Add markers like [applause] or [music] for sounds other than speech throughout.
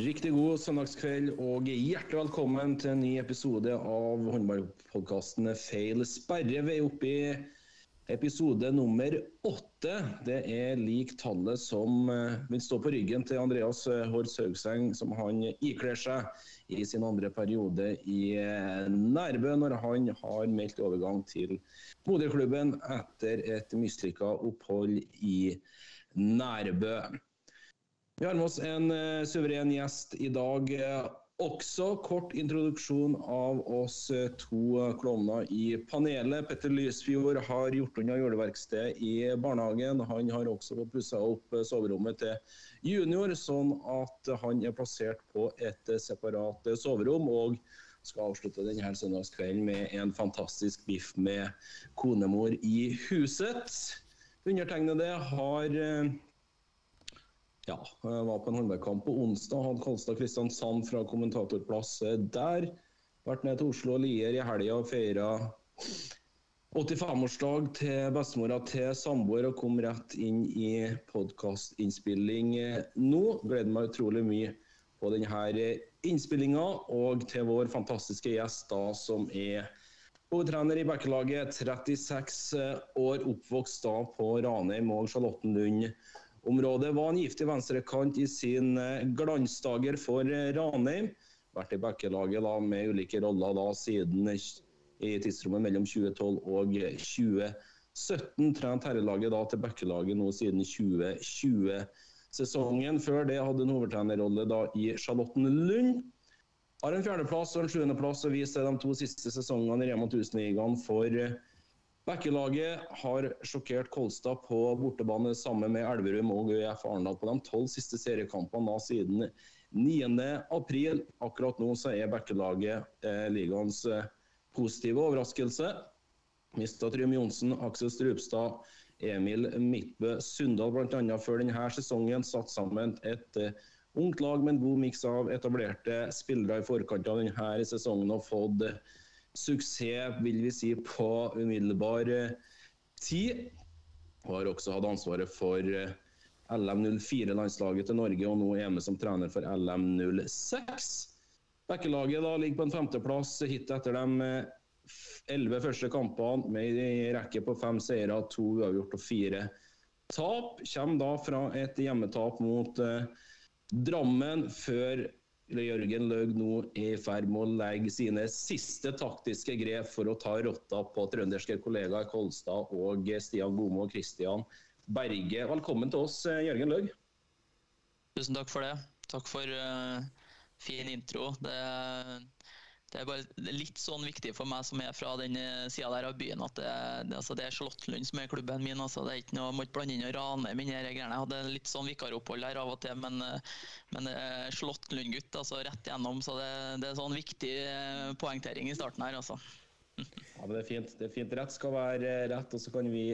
Riktig god søndagskveld og hjertelig velkommen til en ny episode av håndballpodkasten Feil sperre. Vi er oppe i episode nummer åtte. Det er lik tallet som eh, vil stå på ryggen til Andreas Hårds Haugseng, som han ikler seg i sin andre periode i eh, Nærbø, når han har meldt overgang til moderklubben etter et mislykka opphold i Nærbø. Vi har med oss en uh, suveren gjest i dag uh, også. Kort introduksjon av oss uh, to klovner i panelet. Petter Lysfjord har gjort unna juleverkstedet i barnehagen. Han har også fått pussa opp soverommet til junior, sånn at han er plassert på et separat soverom. og skal avslutte denne søndagskvelden med en fantastisk biff med konemor i huset. Undertegnede har ja, jeg var på en håndballkamp på onsdag. Hadde Kolstad Kristiansand fra kommentatorplass der. Vært ned til Oslo og Lier i helga og feira 85-årsdag til bestemora til samboer og kom rett inn i podkastinnspilling nå. Gleder meg utrolig mye på denne innspillinga og til vår fantastiske gjest da, som er hovedtrener i Bekkelaget. 36 år, oppvokst da på Ranheim og Charlottenlund området. Var en giftig venstrekant i sin eh, glansdager for eh, Ranheim. Vært i backelaget da, med ulike roller da, siden i tidsrommet mellom 2012 og 2017. Trent herrelaget da til backelaget nå siden 2020. Sesongen før det hadde en hovedtrenerrolle da i Charlottenlund. Har en fjerdeplass og en sjuendeplass å vise de to siste sesongene i Rema 1000-ligaen for eh, Bekkelaget har sjokkert Kolstad på bortebane sammen med Elverum og ØF Arendal på de tolv siste seriekampene siden 9.4. Akkurat nå så er Bekkelaget eh, ligaens eh, positive overraskelse. Mista Trym Johnsen, Aksel Strupstad, Emil Midtbø Sundal bl.a. før denne sesongen satt sammen et eh, ungt lag med en god miks av etablerte spillere i forkant av denne sesongen og fått eh, suksess, vil vi si, på umiddelbar eh, tid. Og har også hatt ansvaret for eh, LM04-landslaget til Norge, og nå er med som trener for LM06. Bekkelaget da ligger på en femteplass hit etter de eh, elleve første kampene, med en rekke på fem seire, to uavgjort og fire tap. Kommer da fra et hjemmetap mot Drammen, før Jørgen Løg nå i ferd med å legge sine siste taktiske grep for å ta rotta på trønderske kollegaer Kolstad og Stian Gomo og Christian Berge. Velkommen til oss, Jørgen Løg. Tusen takk for det. Takk for uh, fin intro. Det det er bare litt sånn viktig for meg som er fra den eh, sida der av byen, at det, det, altså det er Charlottenlund som er klubben min. Altså det er ikke noe, Må ikke blande inn og rane mine greiene. Jeg hadde litt sånn vikaropphold her av og til, men, det men Charlottenlund-gutt altså rett igjennom. Så det, det, er sånn viktig eh, poengtering i starten her, altså. [laughs] Ja, men det er fint. Det er fint. Rett skal være rett, og så kan vi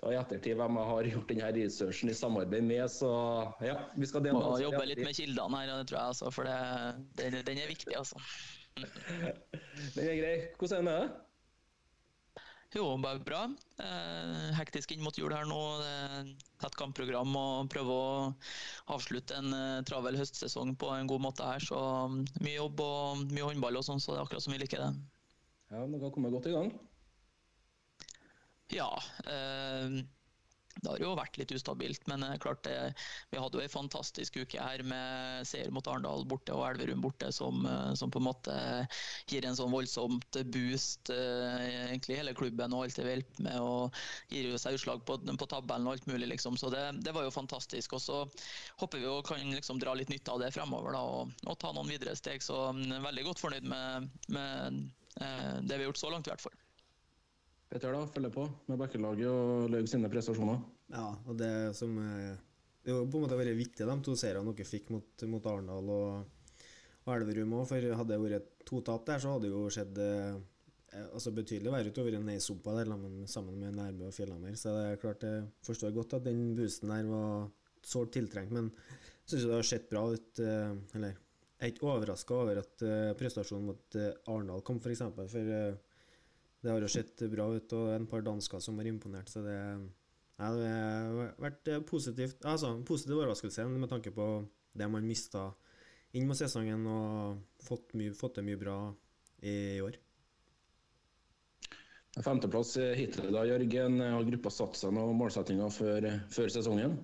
ta i ettertid hvem jeg har gjort denne researchen i samarbeid med. Så ja, vi skal dele Må jobbe litt med kildene her, det tror jeg, altså, for det, den er viktig, altså. Den er grei. Hvordan er det med deg? Jo, bare bra. Eh, hektisk inn mot jul her nå. Tett kampprogram og prøve å avslutte en eh, travel høstsesong på en god måte her. Så mm, mye jobb og mye håndball og sånn, så det er akkurat som vi liker det. Ja, Dere har kommet godt i gang? Ja. Eh, det har jo vært litt ustabilt, men klart det, vi hadde jo ei fantastisk uke her med seier mot Arendal borte og Elverum borte, som, eh, som, på en måte gir en sånn voldsomt boost eh, egentlig hele klubben og alt det vi hjelper med. og Gir jo seg utslag på, på tabellen og alt mulig, liksom. Så det, det, var jo fantastisk. Og så håper vi jo kan liksom dra litt nytte av det fremover da, og, og ta noen videre steg. Så veldig godt fornøyd med, med eh, det vi har gjort så langt, i hvert fall. Petter, da, følger på med bakkelaget og Laug sine prestasjoner. Ja, og det som eh, Det har på en måte vært viktig, de to seirene dere fikk mot, mot Arendal og, og Elverum òg. For hadde det vært to tap der, så hadde det jo skjedd eh, altså betydelig verre utover en nedsumpa der sammen med Nærbø og Fjellhammer. Så det er klart jeg forstår godt at den boosten der var sårt tiltrengt, men jeg syns det har sett bra ut. Eh, eller jeg er ikke overraska over at prestasjonen mot Arendal kom, f.eks. For, eksempel, for det har jo sett bra ut, og en par dansker som har imponert. Så det, ja, det har vært positivt Altså, positiv overraskelse med tanke på det man mista inn mot sesongen og fått, mye, fått til mye bra i år. Femteplass hittil da, Jørgen. Har gruppa satt seg noen målsettinger før, før sesongen?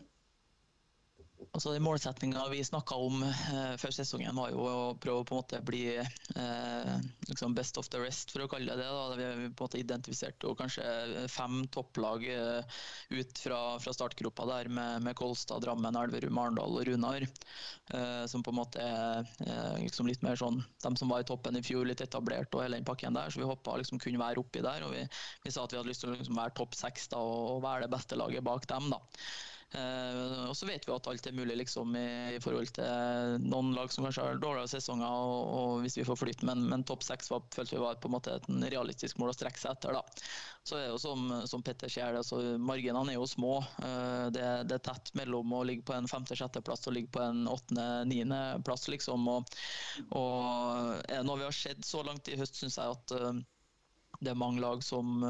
Altså, de Målsettinga vi snakka om eh, før sesongen, var jo å prøve å på en måte bli eh, liksom best of the rest, for å kalle det det. Da. Vi, på en måte identifiserte kanskje fem topplag eh, ut fra, fra startgropa der, med, med, Kolstad, Drammen, Elverum, Arendal og Runar. Eh, som på en måte er eh, liksom litt mer sånn de som var i toppen i fjor, litt etablert og hele den pakken der. Så vi håpa liksom kunne være oppi der. Og vi, vi, sa at vi hadde lyst til å liksom være topp seks og, og være det beste laget bak dem. da. Uh, og så vet vi at alt er mulig liksom, i, forhold til noen lag som kanskje har dårligere sesonger, og, og hvis vi får flyt, men, men topp seks følte vi var på en måte et realistisk mål å strekke seg etter. Da. Så er det jo som, som Petter sier, altså, marginene er jo små. Uh, det, det, er tett mellom å ligge på en femte-sjetteplass og ligge på en åttende-niendeplass, liksom. Og, og er det noe vi har sett så langt i høst, syns jeg at det er mange lag som,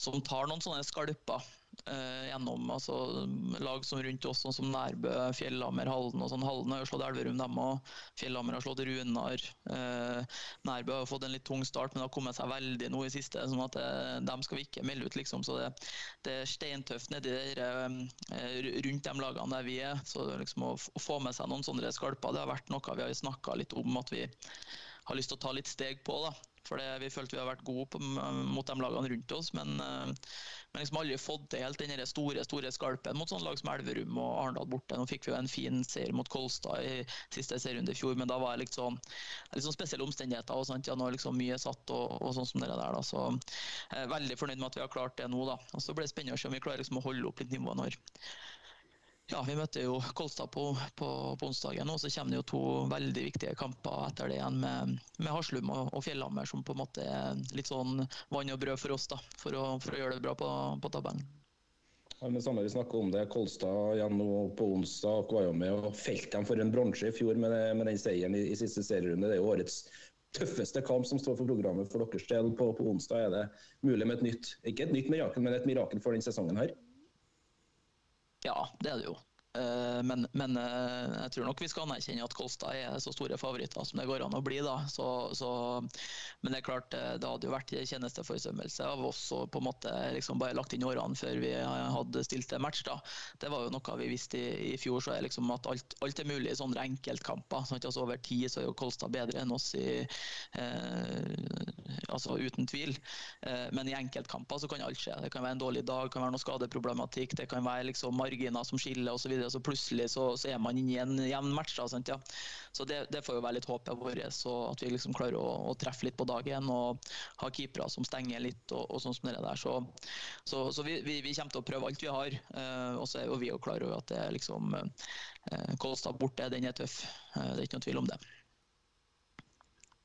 som tar noen sånne skalper eh, gjennom altså, lag som rundt oss, sånn som Nærbø, Fjellhammer, Halden. og sånn. Halden har jo slått Elverum, dem òg. Fjellhammer har slått Runar. Eh, Nærbø har fått en litt tung start, men har kommet seg veldig nå i siste. sånn at det, eh, Dem skal vi ikke melde ut, liksom. Så det, det er steintøft nedi der, eh, rundt de lagene der vi er. Så liksom å, få med seg noen sånne skalper, det har vært noe vi har snakka litt om at vi har lyst til å ta litt steg på. da. For Vi følte vi har vært gode på, mot de lagene rundt oss, men, uh, men liksom aldri fått til helt den store store skalpen mot sånne lag som Elverum og Arendal borte. Nå fikk vi jo en fin seier mot Kolstad i siste serierunde i fjor, men da var det liksom, sånn spesielle omstendigheter. og sånt, ja, Nå er liksom mye satt og, og sånn som det der. da, så jeg er Veldig fornøyd med at vi har klart det nå. da, og Så blir det spennende å se om vi klarer liksom å holde opp litt nivået når ja, Vi møter jo Kolstad på, på, på, onsdagen, og så kommer det jo to veldig viktige kamper etter det igjen med, med Haslum og, og, Fjellhammer, som på en måte er litt sånn vann og brød for oss da, for å, for å gjøre det bra på, på tabellen. Ja, men samme vi snakker om det, Kolstad igjen nå på onsdag og var jo med og felte dem for en bronse i fjor med, med, den seieren i, i siste serierunde. Det er jo årets tøffeste kamp som står for programmet for deres del. På, på onsdag er det mulig med et nytt, ikke et nytt mirakel, men et mirakel for denne sesongen her. Ja, det er det jo. Eh, men, men, eh, jeg tror nok vi skal anerkjenne at Kolstad er så store favoritter som det går an å bli. da. Så, så, men det er klart, eh, det hadde jo vært tjenesteforsømmelse av oss å på en måte liksom bare lagt inn årene før vi hadde stilt til match. da. Det var jo noe vi visste i, i fjor, så er liksom at alt, alt, er mulig i sånne enkeltkamper. Sånn altså over tid så er jo Kolstad bedre enn oss, i, eh, altså uten tvil. Eh, men i enkeltkamper så kan alt skje. Det kan være en dårlig dag, det kan være noe skadeproblematikk, det kan være liksom marginer som skiller osv så plutselig så, så er man inne i en jevn match. Da, sant, ja. Så det, det, får jo være litt håpet vårt, at vi liksom klarer å, å, treffe litt på dagen og ha keepere som stenger litt og, og sånn som det der. Så, så, så vi, vi, vi, kommer til å prøve alt vi har. Uh, og så er jo vi jo klar over at det er liksom uh, Kolstad borte, den er tøff. Uh, det er ikke noen tvil om det.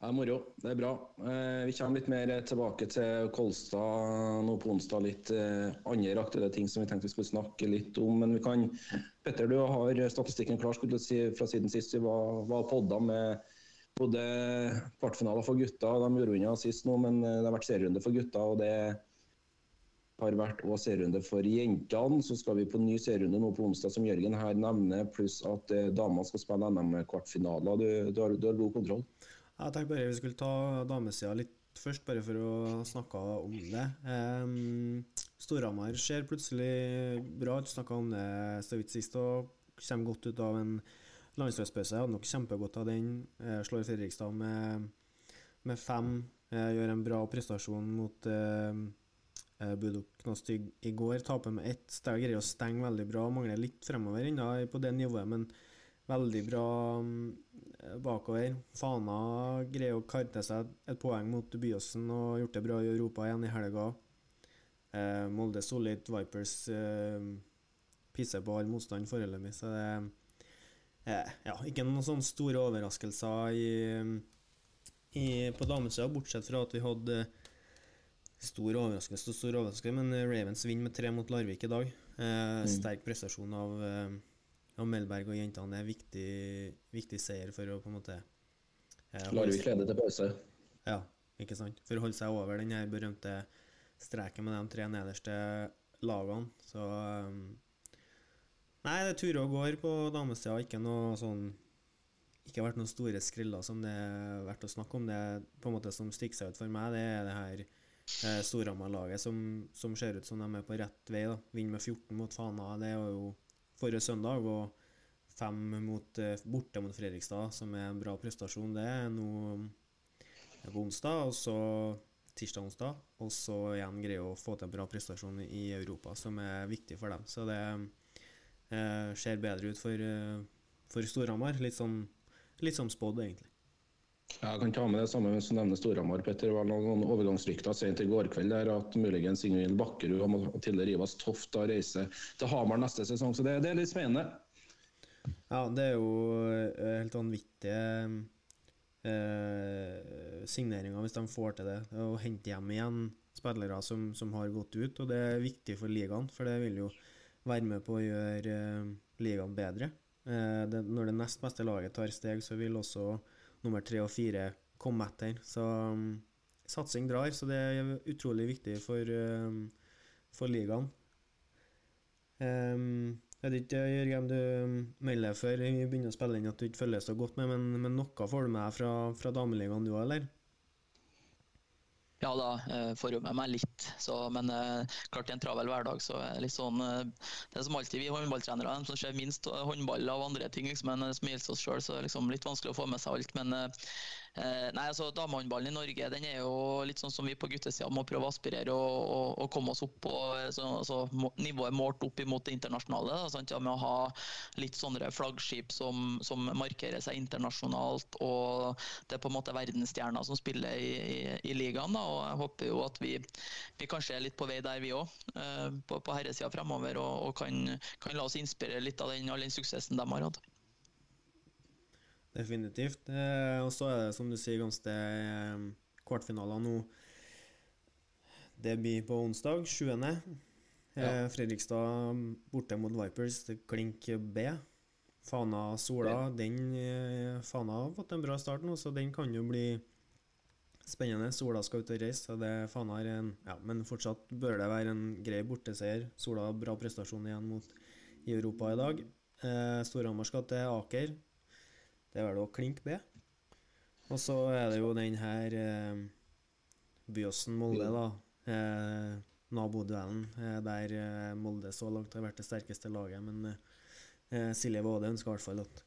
Ja, Moro. Det er bra. Eh, vi kommer litt mer tilbake til Kolstad nå på onsdag. Litt eh, andre aktuelle ting som vi tenkte vi skulle snakke litt om. Men vi kan Petter, du har statistikken klar skulle du si, fra siden sist vi var, var podda med både kvartfinaler for gutta. De gjorde unna sist nå, men eh, det har vært serierunde for gutta. og det har vært òg serierunde for jentene. Så skal vi på ny serierunde nå på onsdag, som Jørgen her nevner. Pluss at damene skal spille NM-kvartfinaler. Du, du, du, har god kontroll? Jeg tenkte bare vi skulle ta damesida litt først, bare for å snakke om det. Um, Storhamar ser plutselig bra ut. Snakka om det så vidt sist og kommer godt ut av en landslagspause. Hadde nok kjempegodt av den. Eh, slår Fredrikstad med, med fem. Eh, gjør en bra prestasjon mot uh, eh Budok Knost i, går. Taper med ett. Greier å stenge veldig bra. Mangler litt fremover ennå på det nivået, men veldig bra mm, bakover. Fana greier å karte seg et poeng mot Byåsen og gjort det bra i Europa igjen i helga. Eh, Molde solid, Vipers eh, pisser på all motstand foreløpig, så det eh, ja, ikke noen sånne store overraskelser i, i, på damesida, bortsett fra at vi hadde stor overraskelse stor overraskelse, men Ravens vinner med tre mot Larvik i dag. Eh, mm. Sterk prestasjon av eh, og Melberg og jentene er viktig, viktig seier for å på en måte eh, Larvik leder til pause. Ja, ikke sant. For å holde seg over den her berømte streken med de tre nederste lagene. Så um, Nei, det turer og går på damesida. Ikke noe sånn ikke vært noen store skriller som det er verdt å snakke om. Det på en måte som stikker seg ut for meg, det er det her eh, Storhamar-laget som, som, ser ut som de er på rett vei. da. Vinner med 14 mot Fana. Det var jo forrige søndag. og fem mot, eh, borte mot Fredrikstad, som er en bra prestasjon. Det er nå på onsdag, og så tirsdag-onsdag. Og så igjen greie å få til en bra prestasjon i Europa, som er viktig for dem. Så det eh, ser bedre ut for, eh, for Storhamar. Litt, sånn, litt som spådd, egentlig. Jeg kan ta med det samme som nevner Storhamar. Petter. Det var noen overgangsrykter sent i går kveld der at muligens Ingvild Bakkerud og Tilde Rivas Toft da reiser til Hamar neste sesong. Så det, det er litt spennende. Ja, det er jo eh, helt vanvittige eh, signeringer hvis de får til det. Å hente hjem igjen spillere som, som, har gått ut. Og det er viktig for ligaen, for det vil jo være med på å gjøre eh, ligaen bedre. Eh, det, når det nest beste laget tar steg, så vil også nummer tre og fire komme etter. Så um, satsing drar, så det er utrolig viktig for, um, for ligaen. Um, jeg vet ikke, Jørgen, du melder før vi begynner å spille inn at du ikke følger så godt med, men, men noe får du med fra, fra dameligaen du òg, eller? Ja da, eh, får jo med meg litt. Så, men klart, klart i en travel hverdag så er det litt sånn eh, Det er som alltid vi håndballtrenere, de som ser minst håndball av andre ting. liksom, Men smiler oss sjøl, så det er liksom litt vanskelig å få med seg alt. Men Eh, nei, altså Damehåndballen i Norge den er jo litt sånn som vi på guttesida må prøve å aspirere og, og, og komme oss opp på eh, så, altså, nivået målt opp imot det internasjonale. Da? Ja, med å ha litt sånne flaggskip som, som, markerer seg internasjonalt. og Det er på en måte verdensstjerner som spiller i, i, i ligaen. Da, og Jeg håper jo at vi, vi kanskje er litt på vei der, vi òg, eh, på, på herresida fremover. Og, og kan, kan, la oss inspirere litt av den, all den suksessen de har hatt. Definitivt. Eh, og så er det, som du sier, ganske eh, kvartfinaler nå. Det blir på onsdag, 7. Eh, ja. Fredrikstad borte mot Vipers, klink B. Fana-Sola, den eh, Fana har fått en bra start nå, så den kan jo bli spennende. Sola skal ut og reise, så det Fana er en Ja, men fortsatt bør det være en grei borteseier. Sola har bra prestasjon igjen mot i Europa i dag. Eh, Storhamar skal til Aker. Det er vel òg klink B. Og så er det jo den her eh, Byåsen-Molde, da. Eh, naboduellen eh, der eh, Molde så langt har vært det sterkeste laget. Men eh, Silje Våde ønska i hvert fall at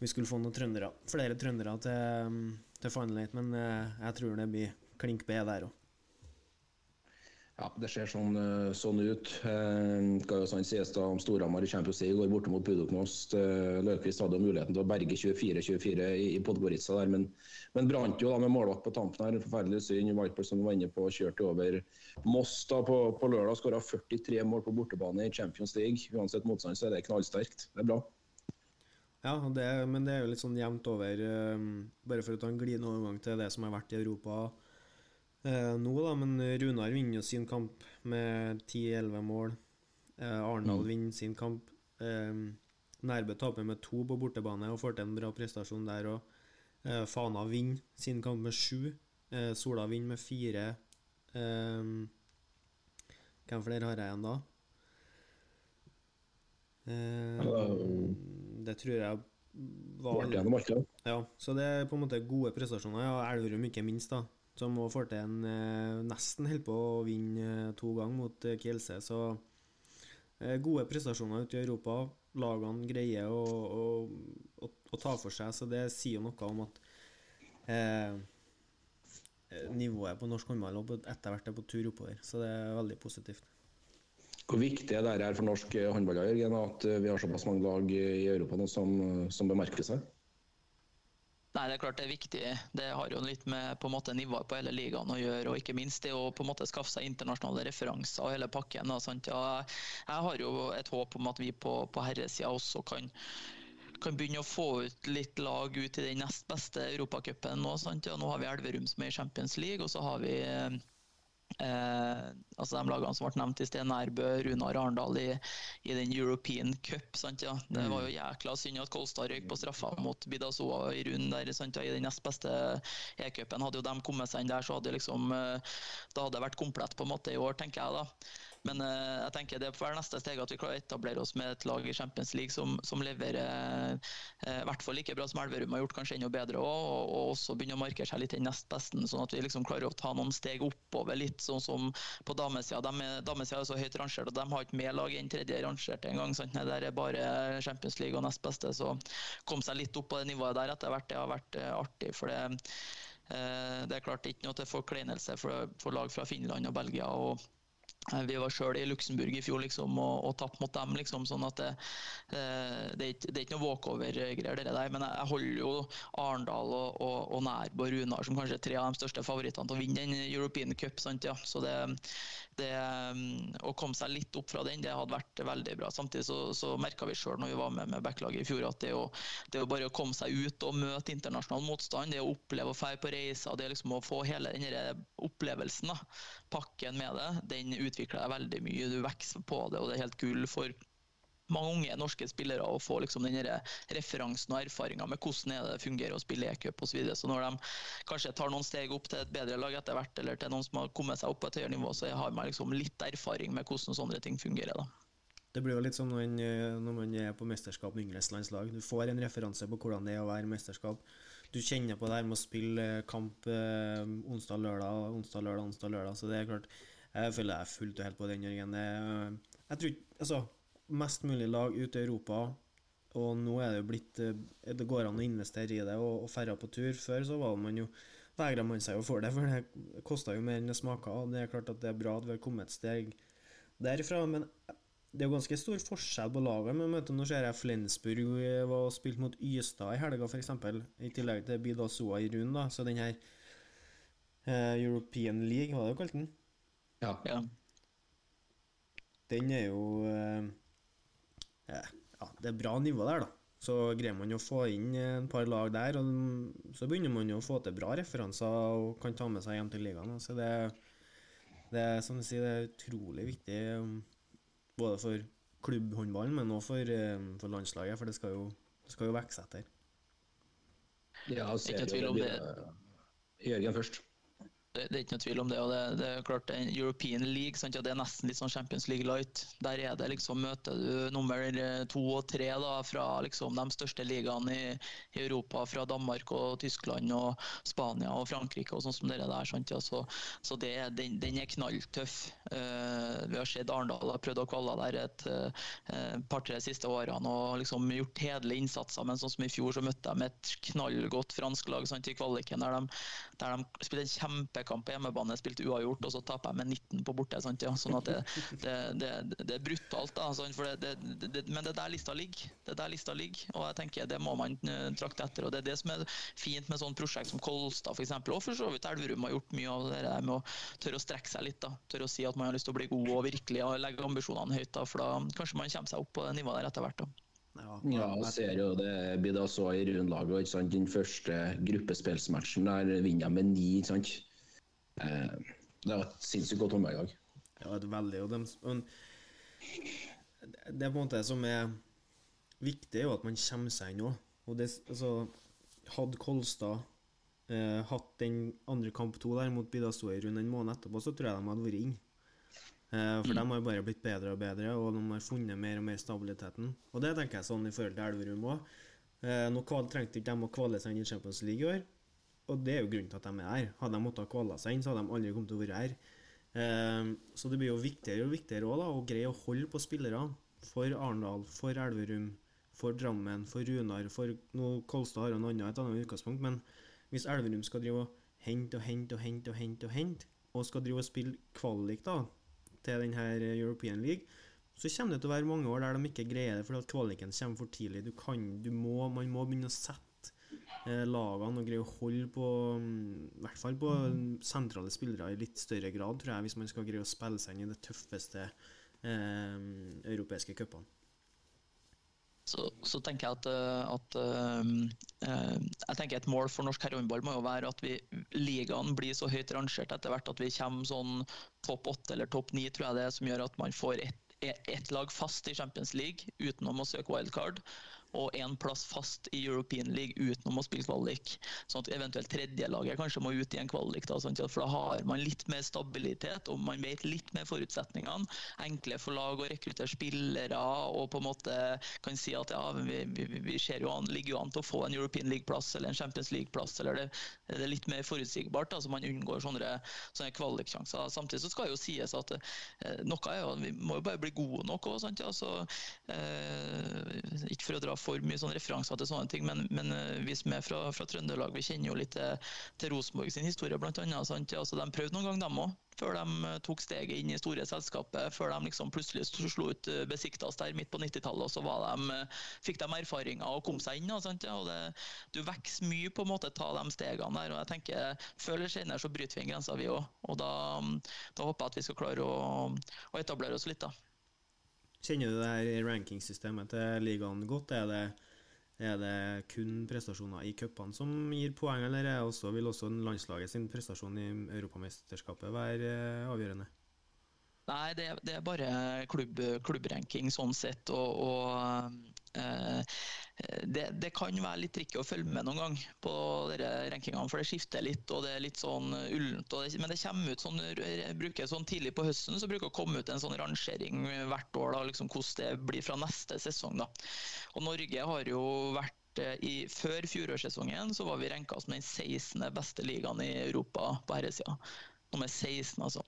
vi skulle få noen trøndere. Flere trøndere til, til Final Eight, men eh, jeg tror det blir klink B der òg. Ja, Det ser sånn, eh, sånn ut. Eh, skal jo sånn sies da om Storhamar i Champions League går borte mot Budoknost. Eh, Løkvist hadde jo muligheten til å berge 24-24 i, Podgorica der, men, men brant jo da med målvakt på tampen her. Forferdelig synd. Viper som var inne på kjørte over Moss da på, på lørdag. Skåra 43 mål på bortebane i Champions League. Uansett motstand så er det knallsterkt. Det er bra. Ja, det, men det er jo litt sånn jevnt over. Bare for å ta en glidende overgang til det som har vært i Europa eh, nå, da, men Runar vinner sin kamp med 10-11 mål. Eh, Arendal mm. vinner sin kamp. Eh, Nærbø taper med to på bortebane og får til en bra prestasjon der òg. Eh, Fana vinner sin kamp med sju. Eh, Sola vinner med fire. Eh, hvem flere har jeg igjen da? det tror jeg var Ja, så det er på en måte gode prestasjoner. Ja, Elverum ikke minst, da som må få til en eh, nesten holder på å vinne eh, to ganger mot eh, Kielse. Så gode prestasjoner ute i Europa. Lagene greier å, å, å, å, ta for seg, så det sier noe om at eh, nivået på norsk håndball etter hvert er på tur oppover. Så det er veldig positivt. Hvor viktig er det for norsk håndball Jørgen, at vi har såpass mange lag i Europa som, som bemerker seg? Nei, Det er klart det er viktig. Det har jo litt med på en måte nivået på hele ligaen å gjøre. og Ikke minst det å på en måte skaffe seg internasjonale referanser og hele pakken. Ja, jeg har jo et håp om at vi på, på herresida også kan kan begynne å få ut litt lag ut i den nest beste europacupen nå. Nå har vi Elverum som er i Champions League, og så har vi Eh, altså De lagene som ble nevnt i sted, Nærbø, Runar Arendal i, i, den European Cup. Sant, ja. Det var jo jækla synd at Kolstad røyk på straffa mot Bidasoa i runden der. Sant, ja. I den nest beste e-cupen. Hadde jo de kommet seg inn der, så hadde liksom, det da hadde det vært komplett på en måte i år, tenker jeg. da. Men uh, jeg tenker det får være neste steg at vi klarer å etablere oss med et lag i Champions League som, som leverer uh, i hvert fall like bra som Elverum har gjort, kanskje enda bedre òg. Og, og, også begynne å markere seg litt den nest besten, sånn at vi liksom klarer å ta noen steg oppover. Litt sånn som på damesida. Damesida er så høyt rangert, og de har ikke mer lag enn tredje rangerte engang. Nei, der er bare Champions League og nest beste. Så kom seg litt opp på det nivået der etter hvert. Det har vært uh, artig. for det det er klart ikke noe til forkleinelse for, for lag fra Finland og Belgia og Eh, vi var sjøl i Luxembourg i fjor liksom, og, og tapte mot dem. Liksom, sånn at det, eh, det, er ikke, det er ikke noe walkover-greier. Men jeg holder jo Arendal og, og, og Nærbo og Runar som kanskje tre av de største favorittene til å vinne den European Cup. Sant, ja. Så det, det, å komme seg litt opp fra den, det hadde vært veldig bra. Samtidig så, så merka vi sjøl når vi var med med backlaget i fjor, at det å, det å, bare komme seg ut og møte internasjonal motstand, det å oppleve å dra på reiser, det liksom å få hele den opplevelsen, da, pakken med det, den utvikler deg veldig mye. Du vokser på det, og det er helt gull for mange norske spillere og få liksom den referansen og erfaringa med hvordan det fungerer å spille e-cup osv. Så, videre. så når de kanskje tar noen steg opp til et bedre lag etter hvert, eller til noen som har kommet seg opp på et høyere nivå, så har man liksom litt erfaring med hvordan sånne ting fungerer. da. Det blir jo litt sånn når man er på mesterskap med yngreslandslag. Du får en referanse på hvordan det er å være mesterskap. Du kjenner på det her med å spille kamp eh, onsdag, lørdag, onsdag, lørdag, onsdag, lørdag. Så det er klart, jeg føler jeg fullt og helt på den, Jørgen. Jeg tror altså mest mulig lag ute i Europa. Og nå er det jo blitt eh, Det går an å investere i det og, og færre på tur. Før så var man jo vegra man seg jo for det, for det kosta jo mer enn det smaka. Og det er klart at det er bra at vi har kommet et steg derifra. Men det er jo ganske stor forskjell på lagene. Men vet du, nå ser jeg Flensburg var og spilte mot Ystad i helga, f.eks. I tillegg til Bidasoa i Rune, da, Så den her eh, European League, var det du kalte den? Ja. ja. Den er jo eh, ja, det er bra nivå der, da. Så greier man å få inn en par lag der, og så begynner man jo å få til bra referanser og kan ta med seg hjem til ligaen. Så det, det, er, som du sier, det er utrolig viktig um, både for klubbhåndballen, men også for, um, for landslaget, for det skal jo, det skal jo vokse etter. Ja, Ikke tvil om det. Jørgen først det, det, er ikke noe tvil om det. og det, det er klart en European League sant, ja, det er nesten litt sånn Champions League light. Der er det liksom, møter du nummer to og tre da, fra liksom, de største ligaene i, i, Europa. Fra Danmark og Tyskland og Spania og Frankrike og sånn som dere der. Sant, ja, så, så det, den, den, er knalltøff. Uh, vi har sett Arendal har prøvd å kvalle der et uh, par-tre siste årene og liksom gjort hederlige innsatser. Men sånn som i fjor så møtte de et knallgodt fransk lag sant, i kvaliken, der de, de spilte en kjempe kamp på hjemmebane, spilte uavgjort, og så taper jeg med 19 på borte. Sant, ja. Sånn at det, det, det, det, er brutalt. da, sant, Men det er der lista ligger. Det er der lista ligger, og jeg tenker det må man eh, trakte etter. og Det er det som er fint med sånn prosjekt som Kolstad f.eks., og for så vidt Elverum har gjort mye av det der med å tørre å strekke seg litt. da, Tørre å si at man har lyst til å bli god og virkelig og legge ambisjonene høyt. da, for da kanskje man kommer seg opp på det nivået der etter hvert. da. Ja, jeg ser jo det blir da så i rundlaget. Den første gruppespillsmatchen der vinner de med ni. ikke sant? Eh, det var et sinnssykt godt håndverk i dag. Ja, det er veldig. Og de, det er på en måte som er viktig, er jo at man kommer seg inn òg. Og det, altså, hadde Kolstad eh, hatt den andre kamp to der mot Bidastoy rundt en måned etterpå, så tror jeg de hadde vært inne. Eh, for mm. de har bare blitt bedre og bedre, og de har funnet mer og mer stabiliteten. Og det tenker jeg sånn i forhold til Elverum òg. Eh, nå trengte ikke de å kvale seg inn i Champions League i år. Og det er jo grunnen til at de er her. Hadde de måttet kvala seg inn, så hadde de aldri kommet til å være her. Eh, så det blir jo viktigere og viktigere også, da, å greie å holde på spillere. For Arendal, for Elverum, for Drammen, for Runar. For nå Kolstad har en annen, et annet utgangspunkt, men hvis Elverum skal drive og hente og hente og hente og hente, og hente, og skal drive og spille kvalik da, til denne European League, så kommer det til å være mange år der de ikke greier det fordi kvaliken kommer for tidlig. Du kan, du må, man må begynne å sette Eh, lagene og greie å holde på mm, I hvert fall på sentrale spillere i litt større grad, tror jeg, hvis man skal greie å spille seg inn i de tøffeste eh, europeiske cupene. Så, så, tenker jeg at, eh, at uh, jeg tenker et mål for norsk herrehåndball må jo være at vi, ligaen blir så høyt rangert etter hvert at vi kommer sånn topp åtte eller topp ni, tror jeg det er, som gjør at man får ett et lag fast i Champions League utenom å søke wildcard. Og én plass fast i European League utenom å spille kvalik. Sånn at eventuelt tredjelaget kanskje må ut i en kvalik. Da, sånn for da har man litt mer stabilitet og man vet litt mer forutsetningene. Enkle for lag å rekruttere spillere og på en måte kan si at ja, vi, vi, vi jo an, ligger jo an til å få en European League-plass eller en Champions League-plass. eller det, det, er litt mer forutsigbart, så man unngår sånne, sånne kvaliksjanser. Samtidig så skal jo sies at eh, noe er jo, vi må jo bare bli gode nok. òg. Altså, eh, ikke for å dra for mye sånn referanser til sånne ting, men, men eh, vi er fra, fra, Trøndelag, vi kjenner jo litt til, til Rosenborg sin historie, blant annet. Sant? Altså, de prøvde noen gang, dem òg før de eh, tok steget inn i store selskapet, før de liksom plutselig slo ut eh, Besiktas der midt på 90-tallet. og Så de, fikk de erfaringer og kom seg inn. Ja, og det, du vokser mye på en måte ta de stegene der. og jeg tenker Før eller senere så bryter vi en grense, vi òg. Og da, da, håper jeg at vi skal klare å, å etablere oss litt. da. Kjenner du det her rankingsystemet til ligaen godt? Er det er det kun prestasjoner i cupene som gir poeng, eller også, vil også landslaget sin prestasjon i Europamesterskapet være eh, avgjørende? Nei, det, det er bare klubb, klubbranking sånn sett. Og, og det, det, kan være litt tricky å følge med noen gang på dere rankingene, for det skifter litt. og Det er litt sånn ullent. Men det kommer ut sånn, bruker sånn tidlig på høsten så bruker det å komme ut en sånn rangering hvert år da, liksom hvordan det blir fra neste sesong. da. Og Norge har jo vært eh, i, Før fjorårssesongen så var vi renka som den 16. beste ligaen i Europa på herresida. Nummer 16, altså.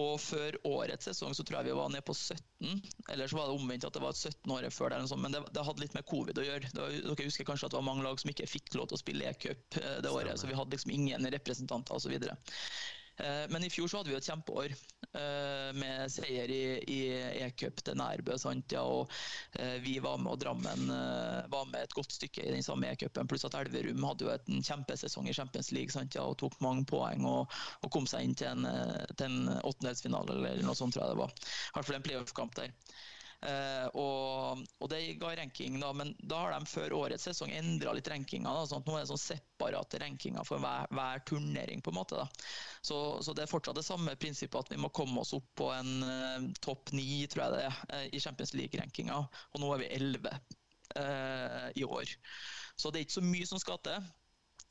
Og før årets sesong så tror jeg vi var nede på 17. Eller så var det omvendt at det var 17 året før. Der, men det, det, hadde litt med covid å gjøre. Var, dere husker kanskje at det var mange lag som ikke fikk lov til å spille e-cup eh, det året. Så vi hadde liksom ingen representanter osv. Eh, men i fjor så hadde vi et kjempeår eh, med seier i, e-cup til Nærbø. Sant? Ja, og eh, vi var med, og Drammen var med et godt stykke i den samme e-cupen. Pluss at Elverum hadde jo en kjempesesong i Champions League sant? Ja, og tok mange poeng og, og kom seg inn til en, til en åttendelsfinale eller noe sånt, tror jeg det var. I hvert fall en playoff-kamp der. Uh, og, og, det ga ranking, da, men da har de før årets sesong endra litt rankinga. sånn at nå er det sånn separate rankinger for hver, hver, turnering. på en måte. Så, så, det er fortsatt det samme prinsippet at vi må komme oss opp på en uh, topp ni tror jeg det er, uh, i Champions League-rankinga. Og nå er vi elleve i år. Så det er ikke så mye som skal til.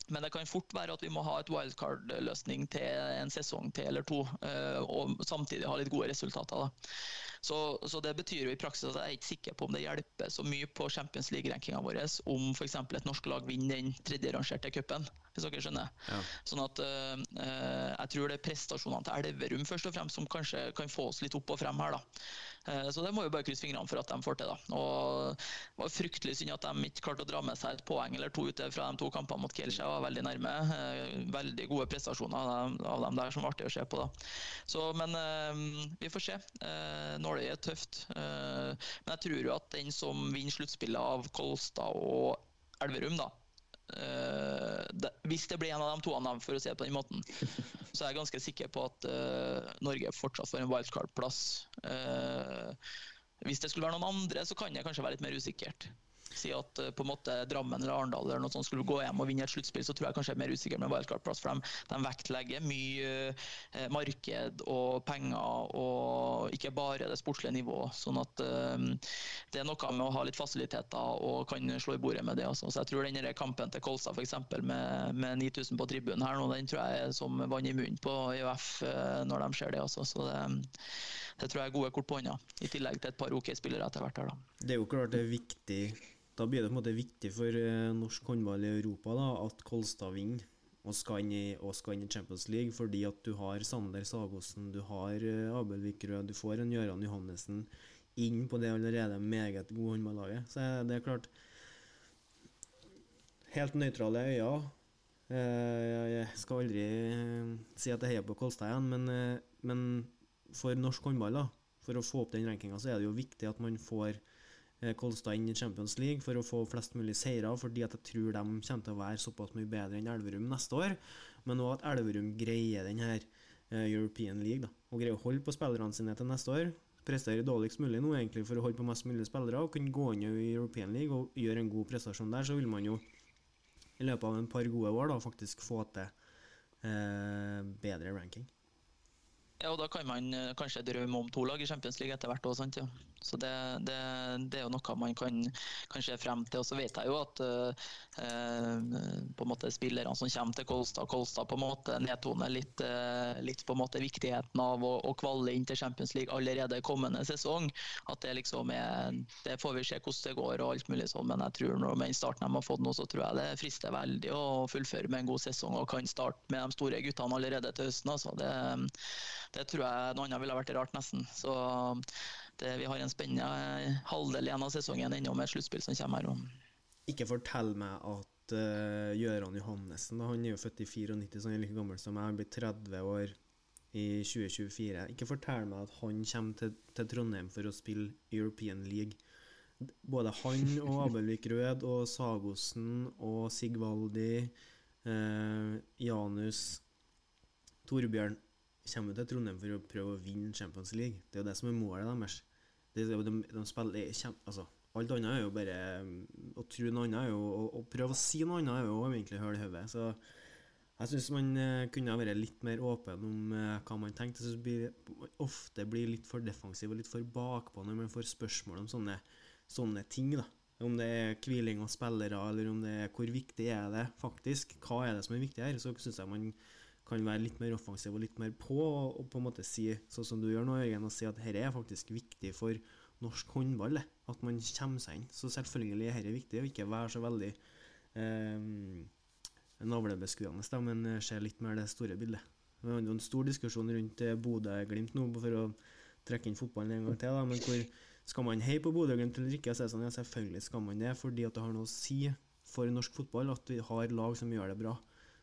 Men det kan fort være at vi må ha et wildcard-løsning til en sesong til eller to, og samtidig ha litt gode resultater. Så, så, det betyr jo i praksis at jeg er ikke sikker på om det hjelper så mye på Champions League-rankinga vår om f.eks. et norsk lag vinner den tredjerangerte cupen, hvis dere skjønner. Ja. Sånn at øh, jeg tror det er prestasjonene til Elverum først og fremst som kanskje kan få oss litt opp og frem her. da. Uh, så det må vi bare krysse fingrene for at de får til. da. Og Det var fryktelig synd at de ikke klarte å dra med seg et poeng eller to ute fra de to kampene mot Kielce. var veldig nærme. Uh, veldig gode prestasjoner av, dem der som var artig å se på. da. Så, men vi får se. Når er tøft. Eh, men jeg tror jo at den som vinner sluttspillet av Kolstad og Elverum, da eh, Hvis det blir en av de to, for å si det på den måten, [laughs] så er jeg ganske sikker på at eh, Norge fortsatt får en wildcard-plass. Hvis det skulle være noen andre, så kan det kanskje være litt mer usikkert si at uh, på en måte Drammen eller Arendal eller noe sånt skulle gå hjem og vinne et sluttspill, så tror jeg kanskje jeg er mer usikker med wildcard-plass. For de, de, vektlegger mye uh, marked og penger, og ikke bare det sportslige nivået. Sånn at uh, det er noe med å ha litt fasiliteter og kan slå i bordet med det. Også. Så jeg tror den kampen til Kolstad f.eks. Med, med 9000 på tribunen her nå, den tror jeg er som vann i munnen på IOF når de ser det. Også. Så det, det tror jeg er gode kort på hånda, i tillegg til et par OK spillere etter hvert. her da. Det er jo klart det er viktig da blir det på en måte viktig for eh, norsk håndball i Europa da, at Kolstad vinner og skal, i, og skal inn i Champions League, fordi at du har Sander Sagosen, du har uh, Abel Vikrød, du får en Gøran Johannessen inn på det allerede meget gode håndballaget. Så det er klart Helt nøytrale øyne. Ja. jeg skal aldri si at jeg heier på Kolstad igjen, men, men for norsk håndball, da, for å få opp den rankinga, så er det jo viktig at man får Eh, Kolstad inn i Champions League for å få flest mulig seire, fordi at jeg tror de kommer til å være såpass mye bedre enn Elverum neste år. Men òg at Elverum greier denne her European League da, og greier å holde på spillerne sine til neste år. Prestere dårligst mulig nå egentlig for å holde på mest mulig spillere og kunne gå inn i European League og gjøre en god prestasjon der, så vil man jo i løpet av en par gode år da faktisk få til eh, bedre ranking. Ja, og da kan man eh, kanskje drømme om to lag i Champions League etter hvert. Også, sant, ja. Så det, det, det, er jo noe man kan, kan se frem til. Og så vet jeg jo at uh, på en måte spillerne som kommer til Kolstad, Kolstad på en måte nedtoner litt, uh, litt på en måte viktigheten av å, å kvalle inn til Champions League allerede kommende sesong. At det liksom er Det får vi se hvordan det går og alt mulig sånn, men jeg tror når med starten de har fått nå, så tror jeg det frister veldig å fullføre med en god sesong og kan starte med de store guttene allerede til høsten. Altså. Det, det tror jeg noe annet ville vært rart, nesten. Så det, vi har en spennende halvdel igjen av sesongen ennå med sluttspill som kommer her. Ikke fortell meg at uh, Gøran Johannessen, han er jo født i 94, så han er like gammel som meg. han blir 30 år i 2024. Ikke fortell meg at han kommer til, til Trondheim for å spille European League. Både han og [laughs] Abelvik Rød og Sagosen og Sigvaldi, eh, Janus, Torbjørn kommer til Trondheim for å prøve å vinne Champions League. Det er jo det som er målet deres. De, de, de spiller kjempe, altså, Alt annet er jo bare Å tro noe annet er jo Å, prøve å si noe annet er jo egentlig høl i hodet. Så jeg syns man uh, kunne vært litt mer åpen om uh, hva man tenkte. Jeg synes ofte blir litt for defensiv og litt for bakpå når man får spørsmål om sånne, sånne ting. da om det er hviling av spillere, eller om det er hvor viktig er det faktisk. Hva er det som er viktig her? Så syns jeg man kan være litt mer offensiv og litt mer på, og, på en måte si, sånn som du gjør nå, Jørgen, og si at dette er faktisk viktig for norsk håndball. At man kommer seg inn. Så selvfølgelig er dette viktig, og ikke være så veldig eh, navlebeskuende, men se litt mer det store bildet. Vi har jo en stor diskusjon rundt eh, Bodø-Glimt nå, for å trekke inn fotballen en gang til. Da, men hvor skal man heie på Bodø-Glimt eller ikke? Så sånn, ja, selvfølgelig skal man det, fordi at det har noe å si for norsk fotball at vi har lag som gjør det bra.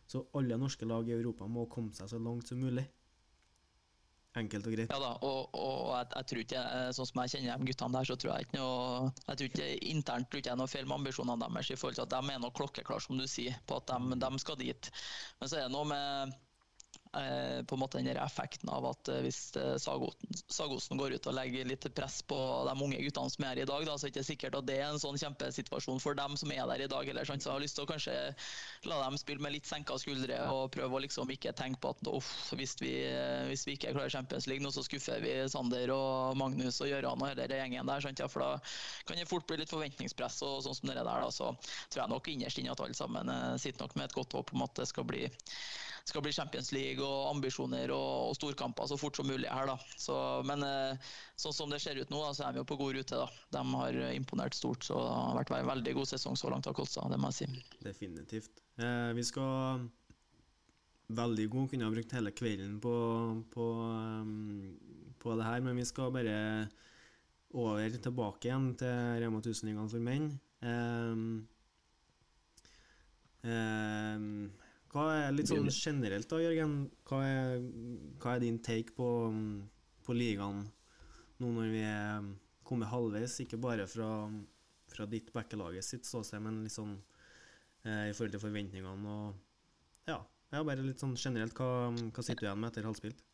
Så alle norske lag i Europa må komme seg så langt som mulig. Enkelt og greit. Ja da, og, og jeg, jeg, tror ikke, sånn som jeg kjenner de guttene der, så tror jeg ikke noe jeg tror ikke Internt tror ikke jeg noe feil med ambisjonene deres i forhold til at de er noe klokkeklare, som du sier, på at de, de skal dit. Men så er det noe med på en måte den effekten av at eh, hvis eh, Sagosen går ut og legger litt press på de unge guttene som er her i dag, da, så er det ikke sikkert at det er en sånn kjempesituasjon for dem som er der i dag. Eller, så jeg har lyst til å kanskje la dem spille med litt senka skuldre og prøve å liksom ikke tenke på at uff, hvis, vi, hvis vi ikke klarer Champions League nå, så skuffer vi Sander og Magnus og Gøran og hele gjengen der. Sånn, ja, for da kan det fort bli litt forventningspress og sånn som det der. Da, så tror jeg nok innerst inne at alle sammen sitter nok med et godt håp om at det skal bli skal bli Champions League og ambisjoner og, og storkamper så fort som mulig her. da. Så, men eh, sånn som det ser ut nå, da, så er vi jo på god rute. da. De har imponert stort. så Det har vært en veldig god sesong så langt av Kolstad, det må jeg si. Definitivt. Eh, vi skal veldig god, kunne ha brukt hele kvelden på, på, um, på, det her, men vi skal bare over tilbake igjen til Rema 1000-ligaen for menn. Um, um, hva er litt sånn generelt da, Jørgen? Hva er, hva er din take på, på, ligaen nå når vi er kommet halvveis? Ikke bare fra, fra ditt backelaget sitt ståsted, men litt sånn eh, i forhold til forventningene og ja, ja, bare litt sånn generelt. Hva, hva sitter du igjen med etter halvspilt?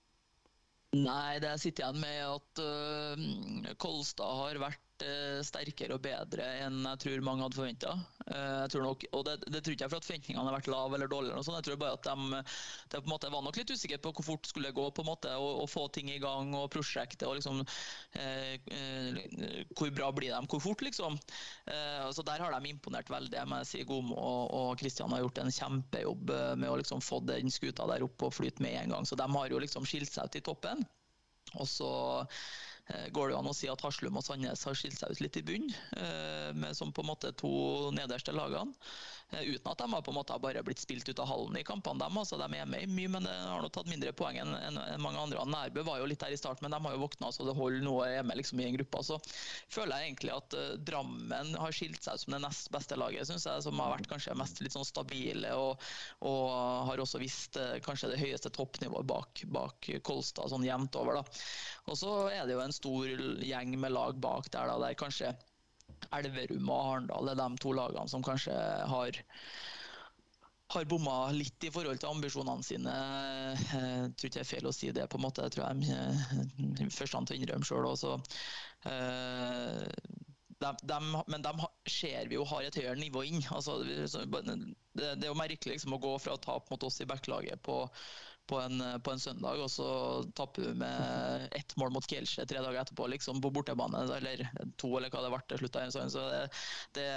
Nei, det jeg sitter igjen med at uh, Kolstad har vært uh, sterkere og bedre enn jeg tror mange hadde forventa. Eh, og det, det, tror ikke jeg for at forventningene har vært lave eller dårligere. Jeg tror bare at de, de på en måte var nok litt usikre på hvor fort skulle gå på en måte, og, og få ting i gang og prosjektet. og liksom Hvor bra blir de, hvor fort, liksom. så Der har de imponert veldig. Jeg må si Gomo og Kristian har gjort en kjempejobb med å liksom få den skuta der opp og flyte med en gang. Så de har jo liksom skilt seg ut i toppen. Og så eh, går det an å si at Haslum og Sandnes har skilt seg ut litt i bunn, eh, med som på en måte to nederste lagene. Eh, uten at de har på en måte bare blitt spilt ut av hallen i kampene. De, altså, de er med i mye, men de har nå tatt mindre poeng enn en, en mange andre. Nærbø var jo litt der i starten, men de har jo våkna så det holder noe er med liksom, i en gruppe. Så føler jeg egentlig at uh, Drammen har skilt seg ut som det nest beste laget, syns jeg, som har vært kanskje mest litt sånn stabile og, og har også visst uh, kanskje det høyeste toppnivået bak, bak Kolstad, sånn jevnt over. da. Og så er det jo en stor gjeng med lag bak der, da, der kanskje Elverum og Arendal er de to lagene som kanskje har har bomma litt i forhold til ambisjonene sine. Jeg tror ikke det er feil å si det, på en måte. Jeg tror jeg er første til å innrømme sjøl. De, de, men de ser vi jo har et høyere nivå inn. Altså, det, er jo merkelig liksom, å gå fra å tape mot oss i backlaget på, på en, på en, søndag, og så tapper du med ett mål mot Kielce tre dager etterpå, liksom, på bortebane. Eller to, eller hva det ble til slutt. Så det, det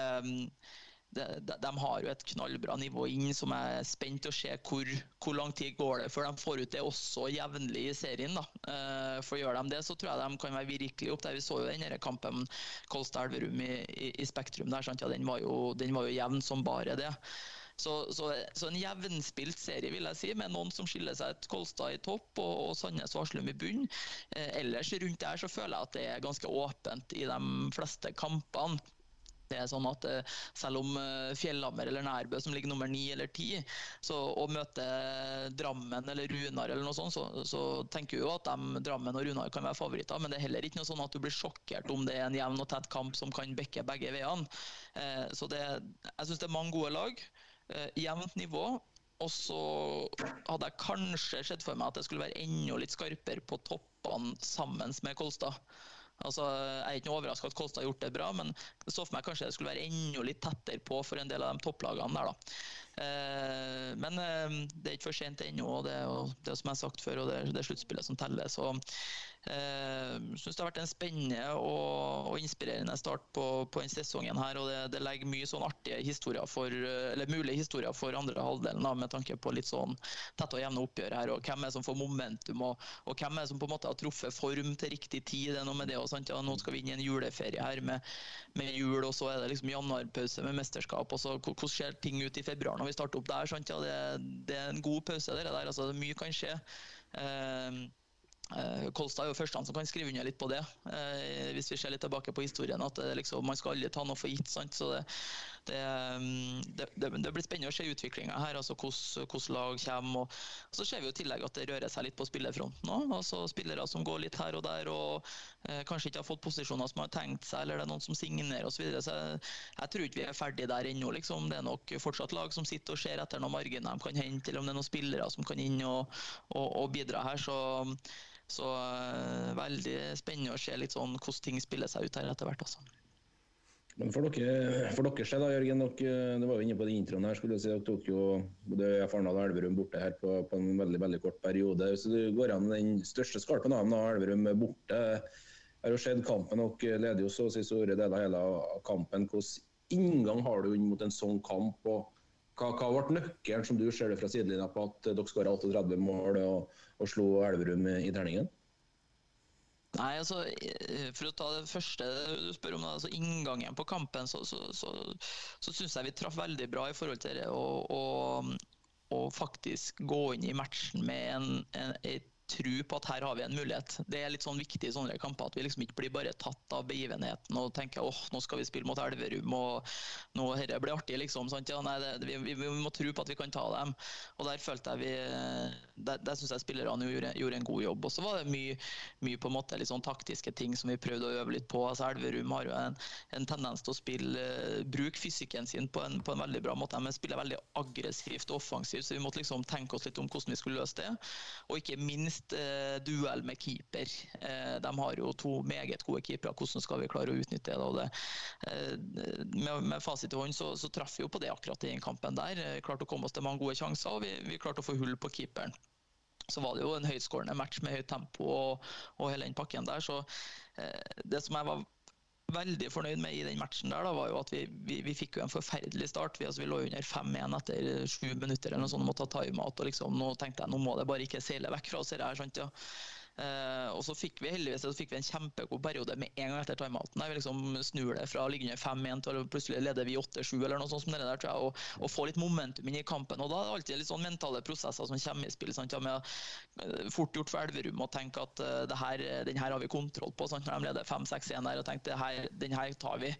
de, de, de, har jo et knallbra nivå inn, som er spent å se hvor, hvor, lang tid går det før de får ut det også jevnlig i serien. da. Uh, for Gjør de det, så tror jeg de kan være virkelig opp der. Vi så jo den kampen Kolstad-Elverum i, i, i, Spektrum. der, sant? Ja, den, var jo, den var jo jevn som bare det. Så, så, så, en jevnspilt serie, vil jeg si, med noen som skiller seg ut. Kolstad i topp og, og Sandnes Varslum i bunn. Eh, ellers rundt der så føler jeg at det er ganske åpent i de fleste kampene. Det er sånn at eh, Selv om eh, Fjellhammer eller Nærbø som ligger nummer ni eller ti, og møter Drammen eller Runar, eller noe sånt, så, så tenker vi jo at de, Drammen og Runar kan være favoritter. Men det er heller ikke noe sånn at du blir sjokkert om det er en jevn og tett kamp som kan bekke begge veiene. Eh, så det, jeg syns det er mange gode lag. Jevnt nivå. Og så hadde jeg kanskje sett for meg at det skulle være enda litt skarpere på toppene sammen med Kolstad. Altså, jeg er ikke overraska at Kolstad har gjort det bra, men det så for meg kanskje det skulle være enda litt tettere på for en del av de topplagene der. da. Eh, men eh, det er ikke for sent ennå. Det er det som jeg har sagt før, og det det er sluttspillet som teller. Så jeg eh, syns det har vært en spennende og, og inspirerende start på, på denne sesongen. her, og det, det, legger mye sånn artige historier for, eller mulige historier for andre halvdelen, da, med tanke på litt sånn tette og jevne oppgjør her. og Hvem er det som får momentum, og, og, hvem er det som på en måte har truffet form til riktig tid. det er noe med det, og sant? Ja, Nå skal vi inn i en juleferie her med, med jul, og så er det liksom januarpause med mesterskap. og så Hvordan ser ting ut i februar når vi starter opp der? sant? Ja, det, det er en god pause. Det der, altså Mye kan skje. Uh, Eh, Kolstad er jo første som kan skrive under litt på det, eh, hvis vi ser litt tilbake på historien. at liksom, Man skal aldri ta noe for gitt. sant? Så det, det, mm, det, det blir spennende å se utviklinga her. altså Hvordan lag kommer. og Så ser vi jo i tillegg at det rører seg litt på spillerfronten òg. Altså, spillere som går litt her og der og eh, kanskje ikke har fått posisjoner som har tenkt seg, eller det er noen som signerer osv. Så, videre. så jeg, jeg tror ikke vi er ferdig der ennå. Liksom. Det er nok fortsatt lag som sitter og ser etter noen marginer de kan hente, eller om det er noen spillere som kan inn og, og, og bidra her. så så uh, veldig spennende å se litt sånn hvordan ting spiller seg ut her etter hvert. Også. Men for dere, for dere selv, da, Jørgen, dere, det var jo inne på den introen her, skulle jeg si, dere tok jo både Farnal og Elverum borte her på, på, en veldig veldig kort periode. Så det går an den største skalpen av Elverum borte. Jeg har jo sett kampen, dere leder jo så å si store deler hele kampen. Hvilken inngang har du inn mot en sånn kamp? og hva, hva ble nøkkelen, som du ser det fra sidelinja, på at dere skåra 38 mål og, og slo Elverum i terningen? Nei, altså, For å ta det første du spør om, altså inngangen på kampen, så, så, så, så syns jeg vi traff veldig bra i forhold til det å faktisk gå inn i matchen med en, en, et tro på at her har vi en mulighet. Det er litt sånn viktig i sånne kamper at vi liksom ikke blir bare tatt av begivenheten og tenker åh, nå skal vi spille mot Elverum og nå dette blir artig, liksom. Sant? Ja, nei, det, vi, vi, vi, må tro på at vi kan ta dem. Og der følte jeg vi Der, der syns jeg spillerne gjorde, gjorde, en god jobb. Og så var det mye, mye på en måte litt sånn taktiske ting som vi prøvde å øve litt på. Altså Elverum har jo en, en tendens til å spille bruke fysikken sin på en, på en veldig bra måte. De spiller veldig aggressivt og offensivt, så vi måtte liksom tenke oss litt om hvordan vi skulle løse det. Og ikke minst minst eh, duell med keeper. Eh, de har jo to meget gode keepere. Hvordan skal vi klare å utnytte det? det eh, med, fasit i hånd så, så traff vi jo på det akkurat i den kampen der. Klarte å komme oss til mange gode sjanser, og vi, vi klarte å få hull på keeperen så var det jo en høytskårende match med høyt tempo og, og hele den pakken der. Så det som jeg var veldig fornøyd med i den matchen der, da, var jo at vi, vi, vi fikk jo en forferdelig start. Vi, altså, vi lå under 5-1 etter sju minutter eller noe sånt, måtte ta timeout. og liksom, Nå tenkte jeg nå må det bare ikke seile vekk fra oss. Her, sant, ja. Uh, og så fikk vi heldigvis fikk vi en kjempegod periode med en gang etter timeouten. Vi liksom snur det fra å ligge under 5-1 til plutselig leder vi 8-7 eller noe sånt som det der, tror jeg, og, og få litt momentum inn i kampen. Og da er det alltid litt sånn mentale prosesser som kommer i spill. Sant? Ja, med uh, fort gjort for Elverum å tenke at uh, det her, den her har vi kontroll på. Sant? Når de leder 5-6-1 der og tenker her, den her tar vi.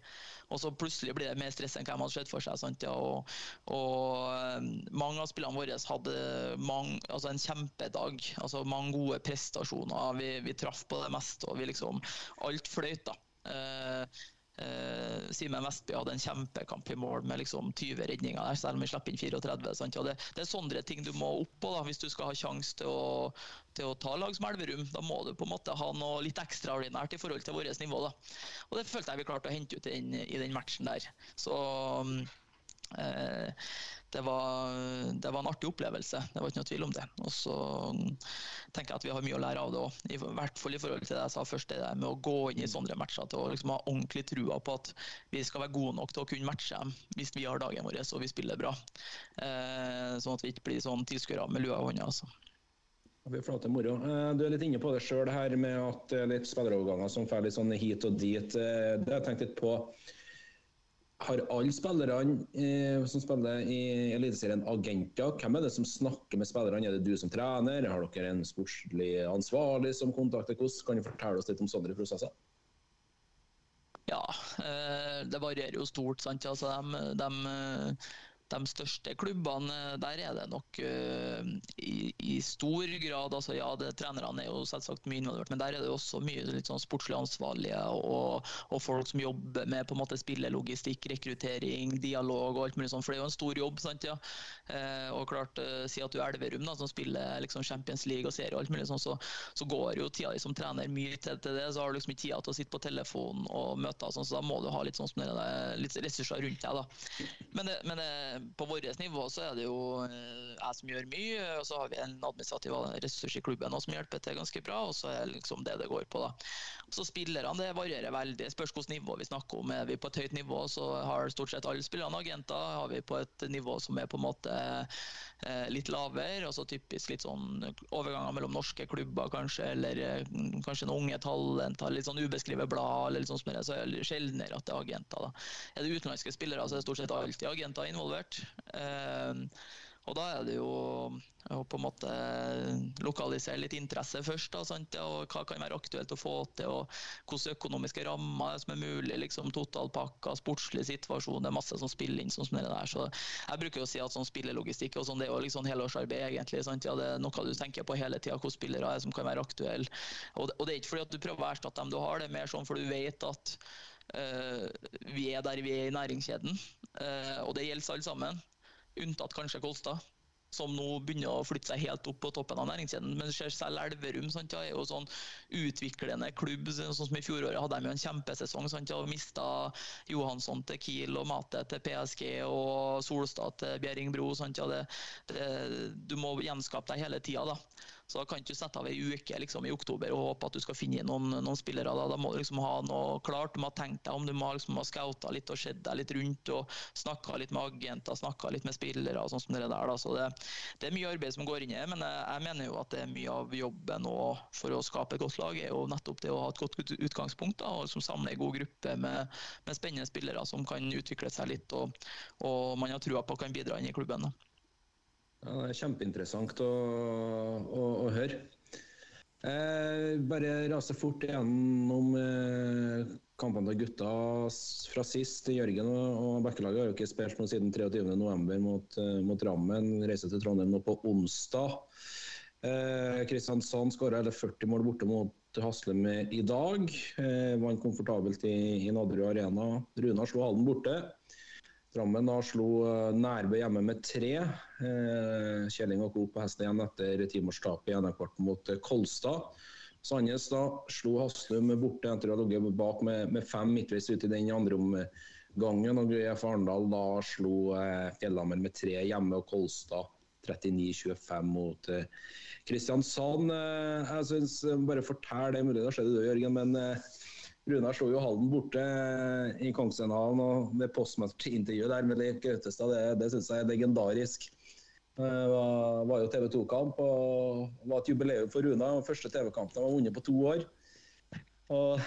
Og så plutselig blir det mer stress enn hva de hadde sett for seg. Sant? Ja, og, og, mange av spillene våre hadde mange, altså en kjempedag. altså Mange gode prestasjoner. Vi, vi traff på det meste, og vi liksom Alt fløyt, da. Eh, eh, Simen Vestby hadde en kjempekamp i mål med liksom 20 redninger der, selv om vi slipper inn 34. Sant? Og det, det, er sånne ting du må opp på da, hvis du skal ha sjanse til, til, å ta lag som Elverum. Da må du på en måte ha noe litt ekstraordinært i forhold til vårt nivå. Da. Og det følte jeg vi klarte å hente ut i den, i den matchen der. Så det var, det var, en artig opplevelse, det var ikke noe tvil om det. Og så tenker jeg at vi har mye å lære av det òg. I hvert fall i forhold til det jeg sa først, det med å gå inn i sånne matcher til å liksom ha ordentlig trua på at vi skal være gode nok til å kunne matche dem hvis vi har dagen vår og vi spiller bra. Eh, sånn at vi ikke blir sånn tilskuere med lua i hånda. Altså. Vi flate moro. Eh, du er litt inne på det sjøl her med at det er litt spilleroverganger som får litt sånn hit og dit. Eh, det har jeg tenkt litt på har alle spillerne eh, som spiller i Eliteserien agenter? Hvem er det som snakker med spillerne? Er det du som trener? Har dere en sportslig ansvarlig som kontakter? Hvordan kan du fortelle oss litt om sånne prosesser? Ja, eh, det varierer jo stort. sant? Altså, de, de de største klubbene, der er det nok uh, i, i, stor grad altså Ja, det, trenerne er jo selvsagt mye involvert, men der er det også mye litt sånn sportslig ansvarlige og, og, folk som jobber med på en måte spillelogistikk, rekruttering, dialog og alt mulig sånt. For det er jo en stor jobb. sant, ja. Uh, og klart, uh, Si at du er Elverum, da, som spiller liksom Champions League og serie og alt mulig sånn, så, så går jo tida di som trener mye til, til, det. Så har du liksom ikke tida til å sitte på telefonen og møter, sånn, så da må du ha litt sånn som det, litt ressurser rundt deg. da. Men det, men det på vårt nivå så er det jo eh, jeg som gjør mye, og så har vi en administrativ ressurs i klubben som hjelper til ganske bra. og Så er det liksom det det går på. da. Så Spillerne varierer veldig. Spørs hvilket nivå vi snakker om. Er vi på et høyt nivå, så har stort sett alle spillerne agenter. Har vi på et nivå som er på en måte eh, litt lavere, altså typisk litt sånn overganger mellom norske klubber kanskje, eller eh, kanskje noen unge talenter, litt sånn ubeskrevet blad, eller litt sånn så er det sjeldnere at det er agenter. da. Er det utenlandske spillere, så er det stort sett alltid agenter involvert. Eh, og da er det jo å på en måte lokalisere litt interesse først. Da, og Hva kan være aktuelt å få til, og hvilke økonomiske rammer som er mulig. liksom Totalpakka, sportslig situasjon. Det er masse som spiller inn. sånn som det der. Så Jeg bruker å si at sånn spillelogistikk og sånn, det er jo liksom helårsarbeid. egentlig, sant? Ja, Det er noe du tenker på hele tida, hvilke spillere er som kan være aktuelle. Og, og, det er ikke fordi at du prøver å erstatte dem du har, det er mer sånn for du vet at vi er der vi er i næringskjeden. Uh, og det gjelder alle sammen unntatt kanskje Kolstad som nå begynner å flytte seg helt opp på toppen av næringskjeden. Men ser selv Elverum sant, ja, er jo sånn utviklende klubb. sånn som I fjoråret hadde de en kjempesesong. Sant, ja, og Mista Johansson til Kiel og Mate til PSG og Solstad til Bjerringbro. Sant, ja, det, det, du må gjenskape deg hele tida. Så da kan du sette av ei uke liksom, i oktober og håpe at du skal finne noen, noen spillere. Da. da. må du liksom ha noe klart. Du må ha tenkt deg om, du må liksom ha scouta litt og sett deg litt rundt og snakka litt med agenter, snakka litt med spillere og sånn som det der. Da. Så det, det, er mye arbeid som går inn i det, men jeg, jeg, mener jo at det er mye av jobben for å skape et godt lag er jo nettopp det å ha et godt utgangspunkt da, og liksom samle en god gruppe med, med, spennende spillere som kan utvikle seg litt og, og man har trua på kan bidra inn i klubben. Da. Ja, det er kjempeinteressant å, å, å høre. Eh, bare rase fort gjennom eh, kampene til gutta fra sist. Jørgen og, Bekkelaget har jo ikke spilt noe siden 23.11. Mot, eh, mot Rammen. Reiser til Trondheim nå på onsdag. Eh, Kristiansand skåra 40 mål borte mot Haslem i dag. Eh, vant komfortabelt i, i Nadderud Arena. Runar slo Halden borte. Drammen da slo eh, Nærbø hjemme med tre. Eh, Kjelling og Co. på hesten igjen etter timårstapet i NM-kvarten mot eh, Kolstad. Sandnes da slo Haslum borte etter å ha ligget bak med, med, fem midtveis ut i den andre omgangen. og GF Arendal da slo Fjellhammer med tre hjemme og Kolstad 39-25 mot Kristiansand. Jeg synes, Bare fortell, det er mulig det har skjedd Jørgen, men Runar slo jo Halden borte eh, i Kongsvinnhallen og det postmatch-intervjuet der med Leif Gautestad, det, det syns jeg er legendarisk. Det var, var jo TV 2-kamp og var et jubileum for Runa. Første TV-kampen han var vunnet på to år. Og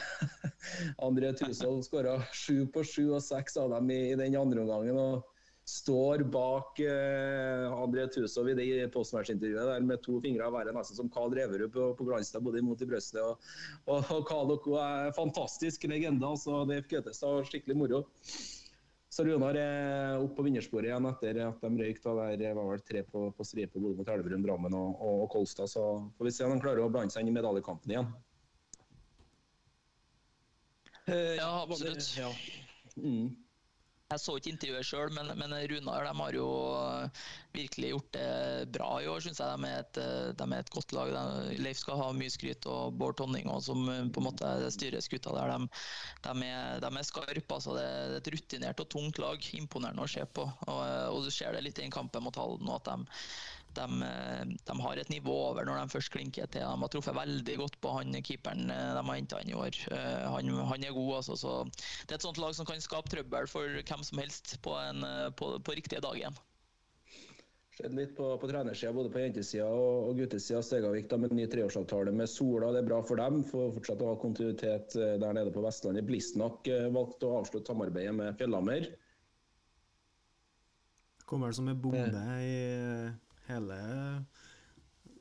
[laughs] André Tusvold skåra sju på sju og seks av dem i, i den andre omgangen. og står bak eh, André Tusov i det postmatch-intervjuet der med to fingre av hver, nesten som Carl Reverud på, på Glanstad, både imot i brystet. Og, og, og Carl og er fantastisk legende. altså Det Gautestad var skikkelig moro. Så Runar er opp på vinnersporet igjen etter at de røyk. da Der var vel tre på, på stripe både mot Elverum, Drammen og, og, Kolstad. Så får vi se om de klarer å blande seg inn i medaljekampen igjen. Uh, ja, absolutt. Ja. Mm. Jeg så ikke intervjuet sjøl, men, men, Runar de har jo virkelig gjort det bra i år, syns jeg. De er, et, de er, et, godt lag. Leif skal ha mye skryt, og Bård Tonning også, som på en måte styrer skuta der. De, de, er, de er skarpe. Altså. Det er et rutinert og tungt lag. Imponerende å se på. Og, og du ser det litt i kampen mot Halden og at de de, de, har et nivå over når de først klinker til. De har truffet veldig godt på han keeperen de har henta inn i år. Eh, han, han, er god, altså. Så det er et sånt lag som kan skape trøbbel for hvem som helst på, en, på, på riktige dagen. Skjedd litt på, på trenersida, både på jentesida og, og guttesida. Stegavik da, med en ny treårsavtale med Sola. Det er bra for dem. For fortsatt å ha kontinuitet eh, der nede på Vestlandet. Blistnak eh, valgte å avslutte samarbeidet med Fjellhammer. Kommer som en bombe i hele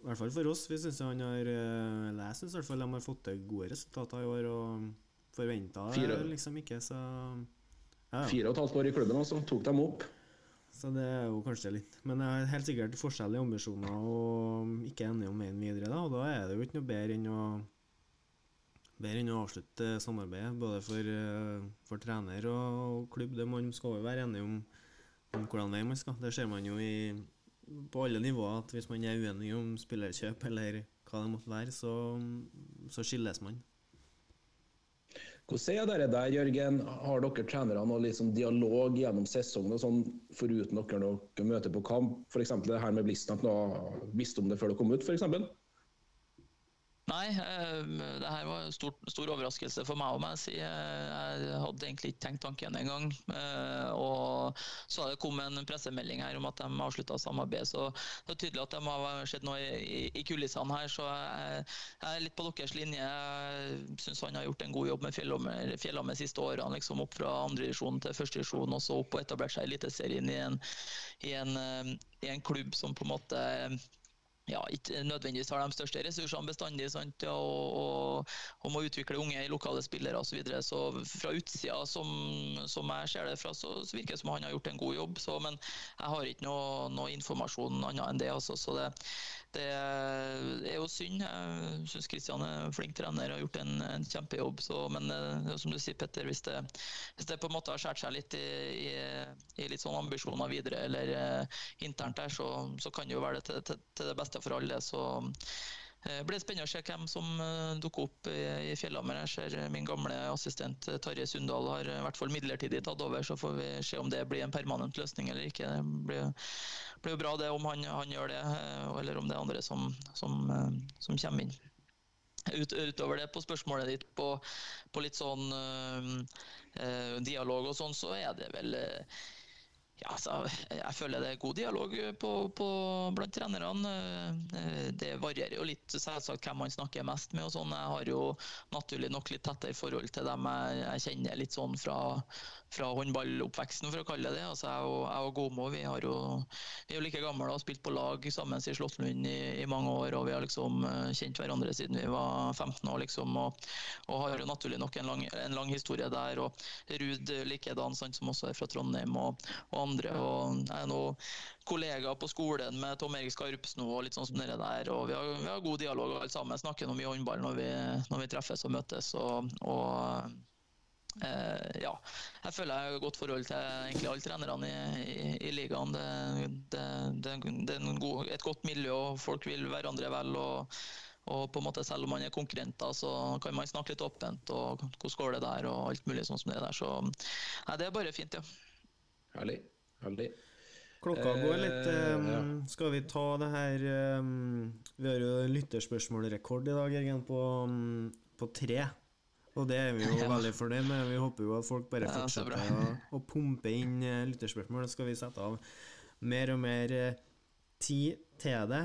I hvert fall for oss. Vi synes han har eh, Eller jeg syns i hvert fall de har fått til gode resultater i år. Og forventa liksom ikke, så ja. Fire og et halvt år i klubben, altså. Tok dem opp. Så det er jo kanskje litt Men det er helt sikkert forskjell i ambisjoner og ikke enige om veien videre. da Og da er det jo ikke noe bedre enn å bedre enn å avslutte samarbeidet, både for, eh, for trener og klubb. Det Man skal jo være enige om, om hvordan vei man skal. Det ser man jo i på alle nivåer at hvis man er uenig om spillerkjøp eller hva det måtte være, så, så skilles man. Hvordan er dere der, Jørgen? Har dere trenere noe liksom dialog gjennom sesongen, og sånn, foruten dere dere møter på kamp? F.eks. det her med Blistnak, visste om det før det kom ut, f.eks.? Nei, eh, det her var en stor, stor overraskelse for meg. Må jeg, si. jeg hadde egentlig ikke tenkt tanken engang. Eh, og så det kom en pressemelding her om at de avslutta samarbeidet. Så det er tydelig at det må ha skjedd noe i, kulissene her. Så jeg, er litt på deres linje. Jeg syns han har gjort en god jobb med Fjellhammer de siste årene. Liksom opp fra andredivisjon til førstedivisjon og så opp og etablert seg i Eliteserien i, i, eh, i en klubb som på en måte ja, ikke nødvendigvis har de største ressursene bestandig sant? Og, og, og må utvikle unge lokale spillere osv. Så, videre. så fra utsida, som, som, jeg ser det fra, så, så, virker det som han har gjort en god jobb. Så, men jeg har ikke noe, noe informasjon annet enn det. Altså, så det, det er jo synd. Jeg syns Kristian er flink trener og har gjort en, en kjempejobb. Så, men eh, som du sier, Petter, hvis det, hvis det, på en måte har skåret seg litt i, i, i, litt sånn ambisjoner videre eller uh, internt der, så, så, kan det jo være det til, til, til det beste for alle. Så det eh, blir spennende å se hvem som eh, dukker opp i Fjellhammer. Jeg ser eh, min gamle assistent Tarjei Sundal har i hvert fall midlertidig tatt over. Så får vi se om det blir en permanent løsning eller ikke. Det blir jo bra det om han, han, gjør det, eller om det er andre som, som, som kommer inn. Ut, utover det, på spørsmålet ditt på, på litt sånn øh, dialog og sånn, så er det vel øh, ja, altså, jeg føler det er god dialog på, på, blant trenerne. Eh, det varierer jo litt selvsagt hvem man snakker mest med. og sånn. Jeg har jo naturlig nok litt tettere forhold til dem jeg, jeg kjenner litt sånn fra, fra håndballoppveksten, for å kalle det det. Altså, jeg, og, jeg og Gomo vi, jo, vi er jo like gamle og har spilt på lag sammen i Slåttlund i, i, mange år. og Vi har liksom eh, kjent hverandre siden vi var 15 år, liksom, og, og har jo naturlig nok en lang, en lang historie der. og Ruud likedan, som også er fra Trondheim. og, og andre. og Jeg er nå kollega på skolen med Tom Erik Skarpsno og litt sånn som det der. og Vi har, vi har god dialog alle sammen. Snakker noe mye håndball når vi, når vi treffes og møtes. og, og Eh, ja, jeg føler jeg har godt forhold til egentlig alle trenerne i, i, i ligaen. Det, det, det, det er god, et godt miljø, og folk vil hverandre vel. og, og på en måte Selv om man er konkurrenter, så kan man snakke litt åpent. og Hvordan går det der, og alt mulig sånn som det der. Så nei, det er bare fint, ja. Herlig. Veldig. Klokka går litt. Um, ja. Skal vi ta det her um, Vi har jo lytterspørsmålrekord i dag, Jørgen, på, um, på, tre. Og det er vi jo [laughs] ja. veldig fornøyd med. Vi håper jo at folk bare ja, fortsetter å, å, pumpe inn uh, lytterspørsmål. Så skal vi sette av mer og mer uh, tid til det.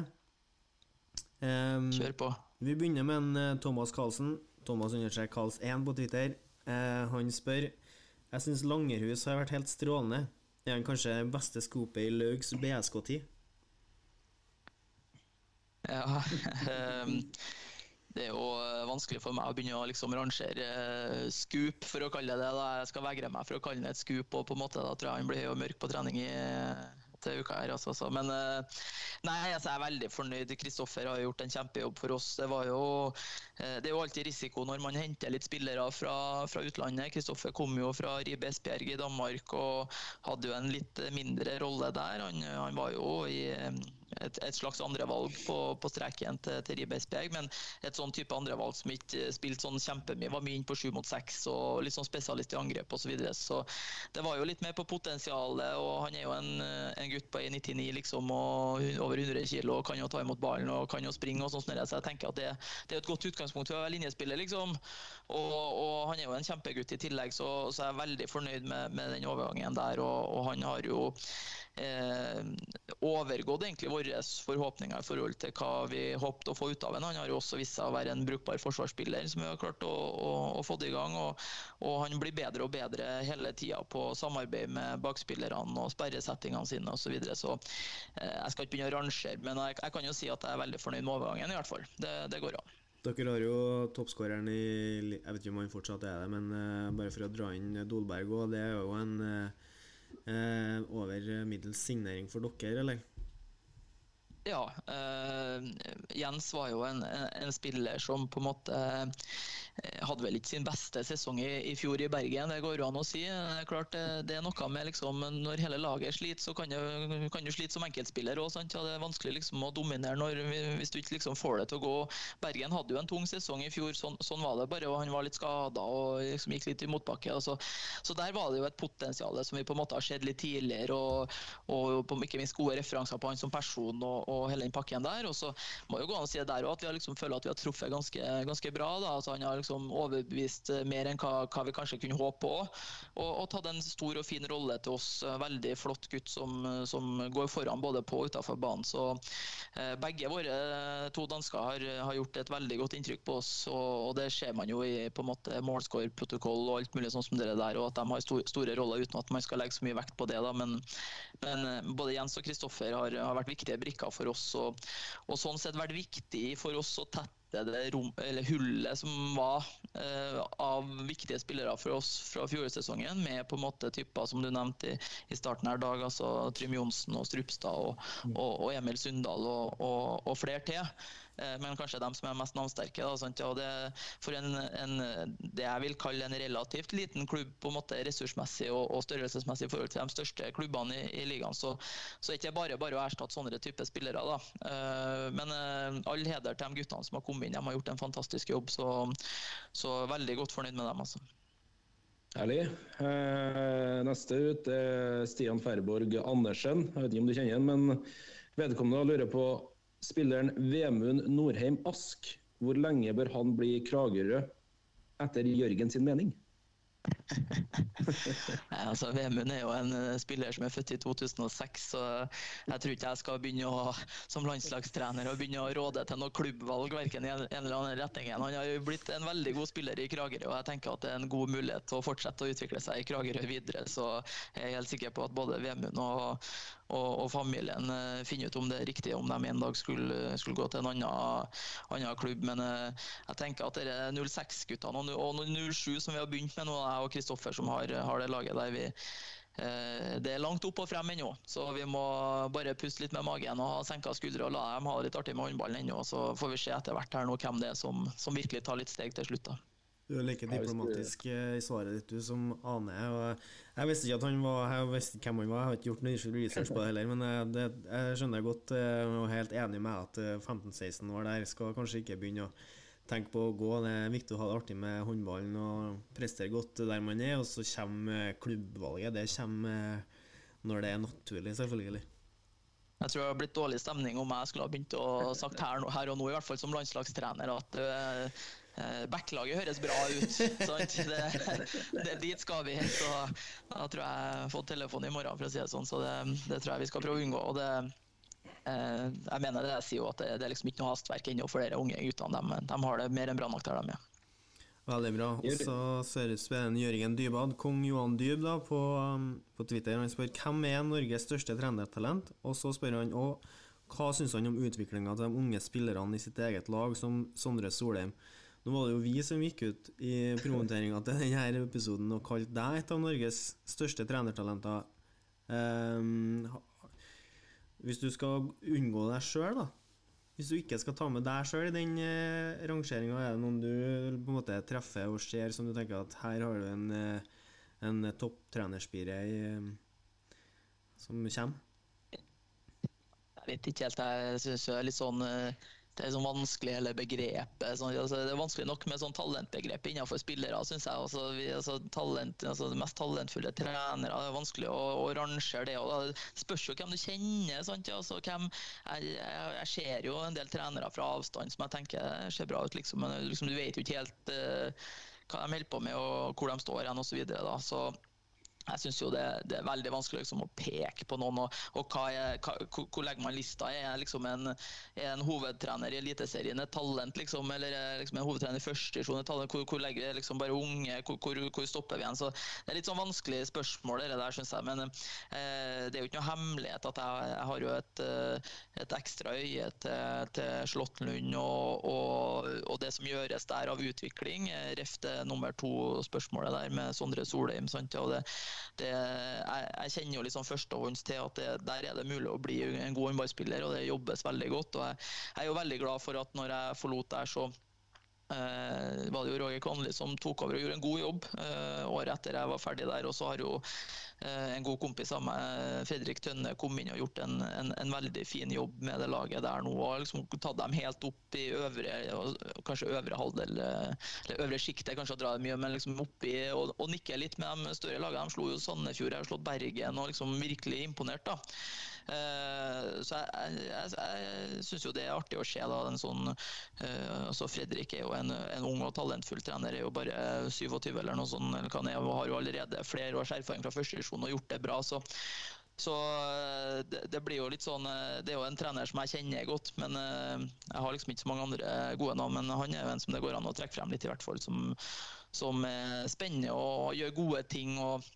Um, Kjør på. Vi begynner med en Thomas Karlsen. Thomas understrek Karls1 på Twitter. han spør Jeg syns Langerhus har vært helt strålende. Er han kanskje beste skopet i Laugs BSK-tid? Ja um, [laughs] Det er jo eh, vanskelig for meg å begynne å liksom rangere uh, scoop, for å kalle det det. Jeg skal vegre meg for å kalle det et scoop, og på en måte da tror jeg han blir mørk på trening i, til uka her. Altså, så. Men eh, nei, jeg er veldig fornøyd. Kristoffer har gjort en kjempejobb for oss. Det, var jo, eh, det er jo alltid risiko når man henter litt spillere fra, fra utlandet. Kristoffer kom jo fra Ribe Esbjerg i Danmark og hadde jo en litt mindre rolle der. Han, han var jo i et, et slags andrevalg på, på streken til, til Ribeisberg. Men et sånn type andrevalg som ikke spilte sånn kjempemye. Var mye inn på sju mot seks og litt sånn spesialist i angrep osv. Så, videre. så det var jo litt mer på potensialet, og han er jo en, en gutt på 1,99 liksom, og over 100 kg og kan jo ta imot ballen og kan jo springe og sånn, så jeg tenker at det, det er et godt utgangspunkt for å være linjespiller, liksom. Og, og, han er jo en kjempegutt i tillegg, så, så jeg er veldig fornøyd med, med den overgangen der, og, og han har jo eh, overgått egentlig våre forhåpninger i forhold til hva vi håpet å få ut av ham. Han har jo også vist seg å være en brukbar forsvarsspiller som vi har klart å, å, å få i gang. Og, og, han blir bedre og bedre hele tida på samarbeid med bakspillerne og sperresettingene sine osv. Så, videre. så eh, jeg skal ikke begynne å rangere, men jeg, jeg, kan jo si at jeg er veldig fornøyd med overgangen, i hvert fall. Det, det går an. Dere har jo toppskåreren i Jeg vet ikke om han fortsatt er det, men uh, bare for å dra inn Dolberg òg, det er jo en uh, over middels signering for dere, eller? Ja. Uh, Jens var jo en, en, spiller som på en måte Eh, hadde vel ikke sin beste sesong i, i, fjor i Bergen, det går jo an å si. Det er klart det, det er noe med liksom, Når hele laget sliter, så kan, du slite som enkeltspiller òg. Ja, det er vanskelig liksom, å dominere når, hvis du ikke liksom, får det til å gå. Bergen hadde jo en tung sesong i fjor, sånn, sånn var det bare. og Han var litt skada og liksom, gikk litt i motbakke. og Så der var det jo et potensial som vi på en måte har sett litt tidligere. Og, og på, ikke minst gode referanser på han som person og, og hele den pakken der. Og så må jo gå an å si det der òg, at vi har liksom føler at vi har truffet ganske, ganske bra. da, altså, han har liksom overbevist eh, mer enn hva, hva vi kanskje kunne håpe på. Og, og, tatt en stor og fin rolle til oss. Eh, veldig flott gutt som, som går foran både på og utenfor banen. Så eh, begge våre to dansker har, har, gjort et veldig godt inntrykk på oss. Og, og det ser man jo i på en måte målskårprotokoll og alt mulig sånn som det der. Og at de har store, store roller uten at man skal legge så mye vekt på det. Da. Men, men eh, både Jens og Kristoffer har, har, vært viktige brikker for oss. Og, og sånn sett vært viktig for oss å tette det rom, hullet som var eh, av viktige spillere for oss fra fjorårssesongen, med på en måte typer som du nevnte i, i starten her dag, altså Trym Johnsen og Strupstad og, mm. og, og Emil Sundal og, og, og flere til. Eh, men kanskje de som er mest navnsterke. Da, det, for en, en, det jeg vil kalle en relativt liten klubb på en måte ressursmessig og, og størrelsesmessig i forhold til de største klubbene i, i ligaen, så, så er det ikke bare bare å erstatte sånne typer spillere. Da. Eh, men eh, all heder til de guttene som har kommet inn. De har gjort en fantastisk jobb. Så, så veldig godt fornøyd med dem. altså. Herlig. neste ut er Stian Færborg Andersen. Jeg vet ikke om du kjenner ham, men vedkommende lurer på Spilleren Vemund Norheim Ask, hvor lenge bør han bli Kragerø, etter Jørgen sin mening? [laughs] Nei, altså Vemund er jo en eh, spiller som er født i 2006, så jeg tror ikke jeg skal begynne å, som landslagstrener og begynne å råde til noe klubbvalg verken i en eller annen retning. Han har jo blitt en veldig god spiller i Kragerø, og jeg tenker at det er en god mulighet til å fortsette å utvikle seg i Kragerø videre. Så jeg er helt sikker på at både Vemund og, og, og familien uh, finner ut om det er riktig om de en dag skulle, skulle gå til en annen, annen klubb. Men uh, jeg tenker at det er 06-guttene og, og 07 som vi har begynt med nå, jeg og Kristoffer som har, har, det laget der vi uh, det er langt opp og frem ennå, så vi må bare puste litt med magen og ha senka skuldre og la dem ha det litt artig med håndballen ennå. Så får vi se etter hvert her nå hvem det er som, som virkelig tar litt steg til slutt. da. Du er like diplomatisk i svaret ditt du som Ane. og Jeg visste ikke at han var Jeg visste hvem han var, jeg har ikke gjort noe research på det heller. Men eh, det, jeg skjønner godt eh, og er helt enig med at 15-16 var der. Skal kanskje ikke begynne å tenke på å gå. Det er viktig å ha det artig med håndballen og prestere godt der man er. Og så kommer klubbvalget. Det kommer når det er naturlig, selvfølgelig. Jeg tror det har blitt dårlig stemning om jeg skulle ha begynt å sagt her, her og nå, i hvert fall som landslagstrener, at Eh, backlaget høres bra ut. Sant? [laughs] Det, det, dit skal vi. Så da tror jeg jeg har fått telefon i morgen, for å si det sånn. Så det, det tror jeg vi skal prøve å unngå. Og det, eh, jeg mener det jeg sier jo at det, det er liksom ikke noe hastverk ennå for de unge guttene. De, de, har det mer enn bra nok der de er. Veldig bra. Og så spør Jørgen Dybad, kong Johan Dyb, da, på, um, på, Twitter. Han spør hvem er Norges største trenertalent? Og så spør han òg hva syns han om utviklinga til de unge spillerne i sitt eget lag, som Sondre Solheim. Nå var det jo vi som gikk ut i promoteringa til denne episoden og kalte deg et av Norges største trenertalenter. Um, Hvis du skal unngå deg sjøl, da. Hvis du ikke skal ta med deg sjøl i den uh, rangeringa, er det noen du på en måte treffer og ser som du tenker at her har du en, eh, en topptrenerspire eh, som kommer? Jeg vet ikke helt. Jeg syns det er litt sånn eh, det er sånn vanskelig hele begrepet. Sånn, altså, det er vanskelig nok med sånn talentbegrep innenfor spillere, syns jeg. Altså, vi, altså, talent, altså, de mest talentfulle trenere. Det er vanskelig å, å rangere det. Og det spørs jo hvem du kjenner. Sant? Altså, hvem, jeg, jeg, jeg, ser jo en del trenere fra avstand som jeg tenker ser bra ut, liksom, men liksom, du vet jo ikke helt uh, hva de holder på med og hvor de står hen osv. Så, videre, jeg syns det, det, er veldig vanskelig liksom, å peke på noen. Og, og hva er, hva, hvor legger man lista? Er liksom en, er en hovedtrener i Eliteserien et talent, liksom? Eller er liksom en hovedtrener i første divisjon et talent? Hvor, hvor legger vi liksom bare unge? Hvor, hvor, stopper vi igjen? Så Det er litt sånn vanskelig spørsmål, det der, syns jeg. Men eh, det er jo ikke noe hemmelighet at jeg, jeg har jo et, eh, et ekstra øye til, til Slåttenlund og, og, og, det som gjøres der av utvikling. Ref det nummer to-spørsmålet der med Sondre Solheim. Sant? Og det det, jeg, jeg, kjenner jo liksom førstehånds til at det, der er det mulig å bli en god håndballspiller, og det jobbes veldig godt. og jeg, jeg er jo veldig glad for at når jeg forlot der, så Uh, var det jo Roger Kvanli som tok over og gjorde en god jobb eh, året etter jeg var ferdig der. Og så har jo eh, en god kompis av meg, Fredrik Tønne, kommet inn og gjort en, en, en, veldig fin jobb med det laget der nå. Og liksom tatt dem helt opp i øvre, kanskje øvre halvdel, eller øvre sjiktet, kanskje å dra det mye, men liksom oppi og, og nikke litt med de større lagene. De slo jo Sandefjord, jeg har slått Bergen og liksom virkelig imponert. da. Eh, så jeg, jeg, jeg syns jo det er artig å se. da, en sånn, eh, altså Fredrik er jo en, en, ung og talentfull trener, er jo bare 27 eller noe sånt, eller hva han og har jo allerede flere års erfaring fra førstedivisjon og gjort det bra. så så eh, det, blir jo litt sånn Det er jo en trener som jeg kjenner godt, men jeg har liksom ikke så mange andre gode navn. Men han er jo en som det går an å trekke frem litt, i hvert fall. Som, som er spennende og gjør gode ting. og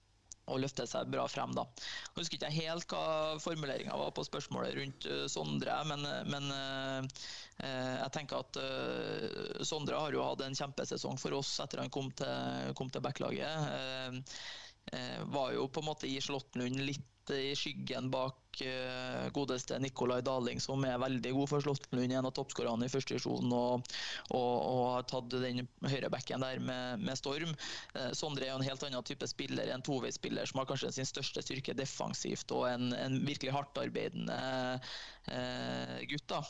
og løfte seg bra frem. da. Jeg husker ikke helt hva formuleringa var på spørsmålet rundt uh, Sondre, men, men uh, jeg tenker at Sondre har jo hatt en kjempesesong for oss etter han kom til, kom til backlaget. var jo på en måte i Slåttenlund litt i skyggen bak uh, godeste Nikolai Daling, som er veldig god for Slåttenlund, en av toppskårerne i første divisjon, og, og, og, har tatt den høyrebacken der med, med storm. Uh, Sondre er jo en helt annen type spiller, en toveisspiller som har kanskje sin største styrke defensivt, og en, en virkelig hardtarbeidende uh, gutt. da.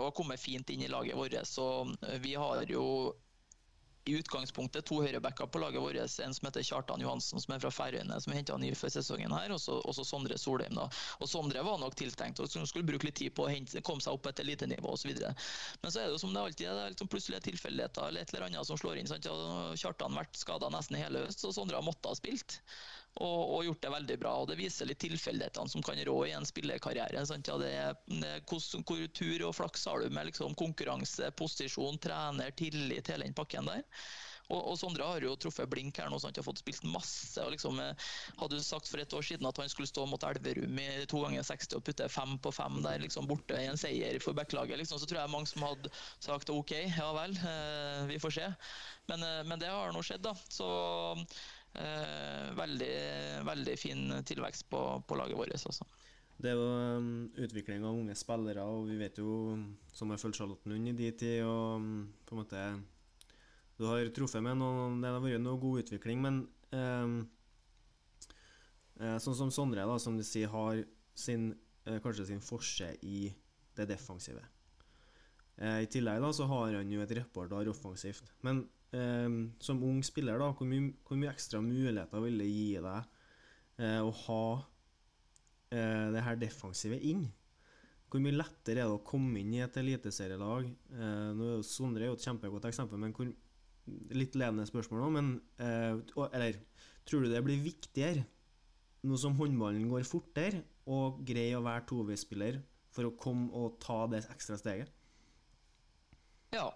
og har kommet fint inn i laget vårt. Så vi har jo i utgangspunktet to høyrebacker på laget vårt. En som heter Kjartan Johansen, som er fra Færøyene, som henta ny for sesongen her, og så Sondre Solheim. da. Og Sondre var nok tiltenkt og skulle bruke litt tid på å hente, komme seg opp et elitenivå osv. Men så er det jo som det alltid er, det er liksom plutselige tilfeldigheter eller et eller annet som slår inn. sant? Kjartan har vært skada nesten hele høst, og Sondre har måttet ha spilt og, og, gjort det veldig bra. og Det viser litt tilfeldighetene som kan rå i en spillerkarriere. Ja, det er, hvordan, hvor tur og flaks har du med liksom, konkurranse, posisjon, trener, tillit, hele den pakken der. Og, og, Sondre har jo truffet blink her nå, sant? har fått spilt masse. og liksom, eh, Hadde du sagt for et år siden at han skulle stå mot Elverum i to ganger 60 og putte fem på fem der, liksom borte i en seier for backlaget, liksom, så tror jeg mange som hadde sagt OK, ja vel, eh, vi får se. Men, eh, men det har nå skjedd, da. Så veldig, veldig fin tilvekst på, på laget vårt. Også. Det er jo um, utvikling av unge spillere, og vi vet jo, som har fulgt Charlottenlund i de tid, og um, på en måte Du har truffet med noen Det har vært noe god utvikling, men eh, sånn som Sondre, da, som du sier, har sin, uh, kanskje sin forse i det defensive. Eh, I tillegg da, så har han jo et repertoar offensivt. Men eh, som ung spiller, da, hvor mye, hvor mye, ekstra muligheter vil det gi deg eh, å ha eh, det her defensive inn? Hvor mye lettere er det å komme inn i et eliteserielag? Eh, nå er jo Sondre er et kjempegodt eksempel, men hvor, litt ledende spørsmål nå, men eh, Eller tror du det blir viktigere, nå som håndballen går fortere, å greie å være toveisspiller for å komme og ta det ekstra steget? Ja,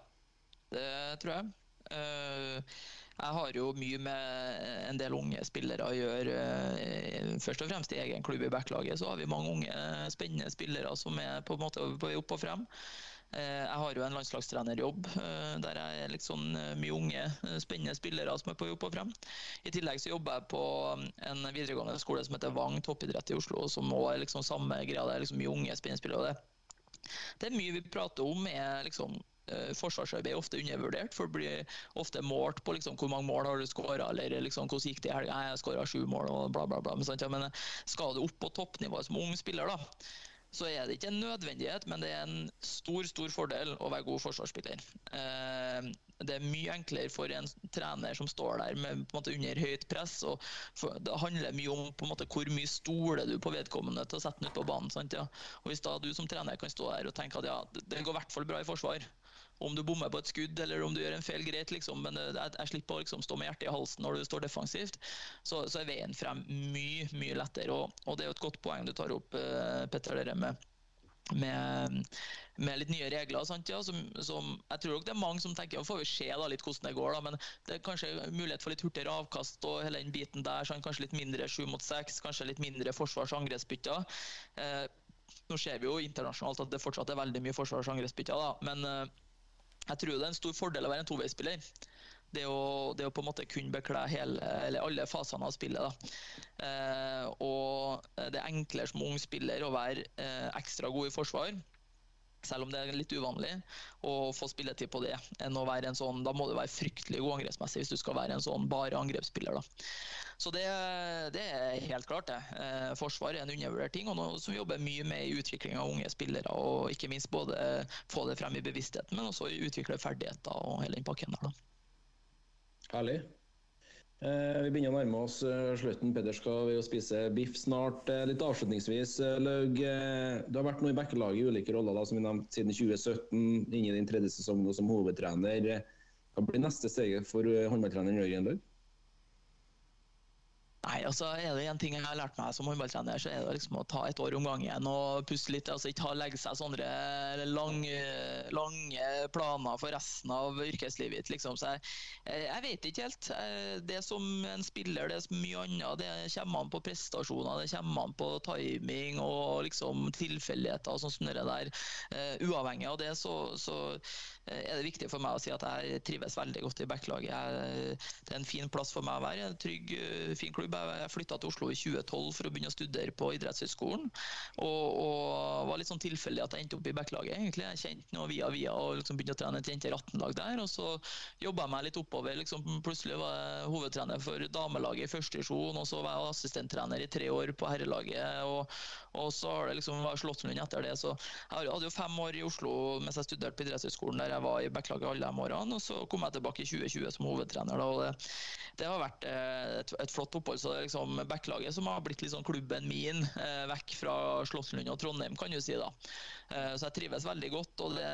det tror jeg. Eh, jeg har jo mye med en del unge spillere å gjøre. Eh, først og fremst i egen klubb i backlaget så har vi mange unge, spennende spillere som er på en måte på vei opp og frem. Jeg har jo en landslagstrenerjobb der jeg er sånn mye unge, spennende spillere som er på jobb og frem. I tillegg så jobber jeg på en videregående skole som heter Vang toppidrett i Oslo, som òg er liksom samme greia. Det er liksom mye unge spennende spillere. Det. det er mye vi prater om, er liksom Eh, forsvarsarbeid er ofte undervurdert. for det blir ofte målt på liksom, hvor mange mål har du skåra, eller liksom, hvordan gikk det i helga. Jeg skåra sju mål, og bla, bla, bla. Men, eh, skal du opp på toppnivået som ung spiller, da, så er det ikke en nødvendighet, men det er en stor stor fordel å være god forsvarsspiller. Eh, det er mye enklere for en trener som står der med, måte, under høyt press. og Det handler mye om på en måte, hvor mye stoler du på vedkommende til å sette den ut på banen. Sant, ja? Og Hvis da du som trener kan stå der og tenke at ja, det går i hvert fall bra i forsvar, om du bommer på et skudd eller om du gjør en feil, greit, liksom, men jeg, jeg slipper å liksom, stå med hjertet i halsen når du står defensivt. Så, så er veien frem mye mye lettere. Og, og, det er jo et godt poeng du tar opp, uh, Petter, det med, med, med, litt nye regler. Ja, som, som, jeg tror nok det er mange som tenker ja, får vi se da, litt hvordan det går, da, men det er kanskje mulighet for litt hurtigere avkast og hele den biten der. Sånn, kanskje litt mindre sju mot seks, kanskje litt mindre forsvars- og angrepsbytter. Uh, nå ser vi jo internasjonalt at det fortsatt er veldig mye forsvars- og angrepsbytter, men uh, jeg tror det er en stor fordel å være en toveisspiller. Det å, det å på en måte kunne bekle hele, alle fasene av spillet. Eh, og det er enklere som ung spiller å være eh, ekstra god i forsvar selv om det er litt uvanlig, å få spilletid på det. enn å være en sånn, Da må du være fryktelig god angrepsmessig hvis du skal være en sånn bare angrepsspiller. da. Så det, det er helt klart, det. Eh, forsvar er en undervurdert ting, og noe som jobber mye med i utvikling av unge spillere. Og ikke minst både få det frem i bevisstheten, men også utvikle ferdigheter og hele den pakken der. da. Herlig. Eh, vi begynner å nærme oss eh, slutten. Peder skal vi spise biff snart. Eh, litt avslutningsvis, Laug. Du har vært nå i backelaget i ulike roller da, som vi nevnte siden 2017. Inn i din tredje sesong som hovedtrener. Hva blir neste steget for håndballtreneren Jørgen Laug? Nei, altså er det en ting jeg har lært meg som håndballtrener, så er det liksom å ta et år om gangen og puste litt. altså Ikke legge seg sånne lange, lange planer for resten av yrkeslivet ditt. liksom. Jeg, jeg, vet ikke helt. Det som en spiller, det er så mye annet. Det kommer an på prestasjoner, det kommer an på timing og liksom tilfeldigheter og sånn som det der. Uh, uavhengig av det, så, så er det viktig for meg å si at jeg trives veldig godt i backlaget. Det er en fin plass for meg å være. En trygg, fin klubb. Jeg flytta til Oslo i 2012 for å begynne å studere på idrettshøyskolen. Og, og var litt sånn tilfeldig at jeg endte opp i backlaget. egentlig. Jeg kjente noe via via og liksom begynte å trene et jenter 18-lag der. Og så jobba jeg meg litt oppover. Liksom, plutselig var jeg hovedtrener for damelaget i første divisjon, og så var jeg assistenttrener i tre år på herrelaget. Og, og så har det liksom vært inn etter det. Så jeg hadde jo fem år i Oslo mens jeg studerte på idrettshøyskolen, der jeg var i backlaget alle de årene. Og så kom jeg tilbake i 2020 som hovedtrener. Da, og det, det har vært eh, et, et flott opphold. Så det er liksom backlaget som har blitt liksom klubben min, eh, vekk fra Slottsund og Trondheim, kan du si. da. Eh, så jeg trives veldig godt. og det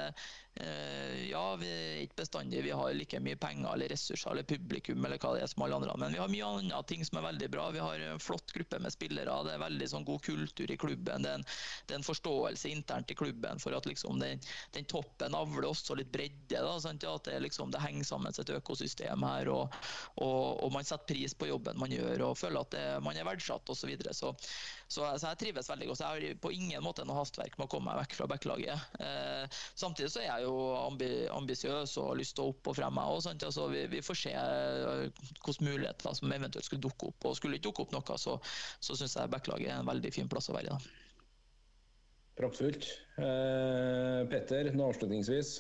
Eh, ja, vi er ikke bestandig vi har like mye penger eller ressurser eller publikum eller hva det er som alle andre, men vi har mye andre ting som er veldig bra. Vi har en flott gruppe med spillere. Det er veldig sånn god kultur i klubben. Det er en, det er en forståelse internt i klubben for at liksom den, den toppen avler også litt bredde. Da, sant? At det, liksom, det henger sammen et økosystem her, og, og, og, man setter pris på jobben man gjør og føler at det, man er verdsatt osv. Så, videre. så så, så, jeg trives veldig godt. Jeg har på ingen måte noe hastverk med å komme meg vekk fra backlaget. Eh, samtidig så er jeg jo ambi ambisiøs og har lyst til å opp og frem, meg òg. Altså, vi, vi, får se eh, hvilke muligheter som eventuelt skulle dukke opp. Og skulle ikke dukke opp noe, så, så syns jeg backlaget er en veldig fin plass å være i. da. Praktfullt. Eh, Petter, nå avslutningsvis?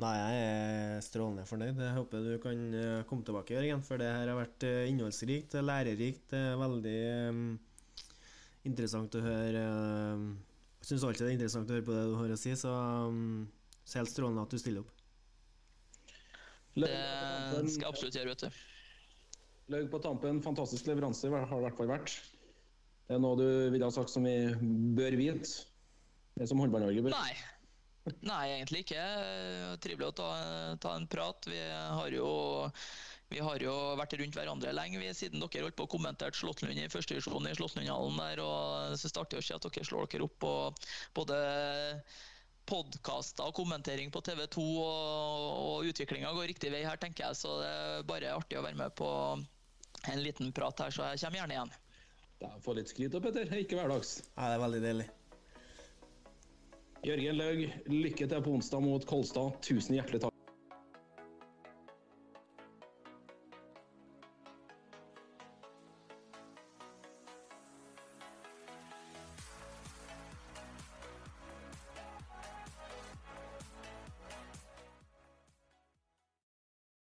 Nei, jeg er strålende fornøyd. Jeg håper du kan eh, komme tilbake, Jørgen. For det her har vært eh, innholdsrikt, lærerikt. veldig um interessant å høre eh, Jeg syns alltid det er interessant å høre på det du har å si, så, um, så helt strålende at du stiller opp. Det skal jeg absolutt gjøre, vet du. Løg på tampen, fantastisk leveranse har det i hvert fall vært. Det er noe du ville ha sagt som vi bør vite? Det som Håndball-Norge bør Nei. Nei, egentlig ikke. Trivelig å ta, ta en prat. Vi har jo vi har jo vært rundt hverandre lenge vi, siden dere holdt på å kommentere Slåttlund i første divisjon i Slåttlundhallen der. og Så starter å se at dere slår dere opp på både podkaster og kommentering på TV 2, og, og utviklinga går riktig vei her, tenker jeg. Så det er bare artig å være med på en liten prat her, så jeg kommer gjerne igjen. Da Få litt skryt da, Petter. Ikke hverdags. Ja, det er veldig deilig. Jørgen Laug, lykke til på onsdag mot Kolstad. Tusen hjertelig takk.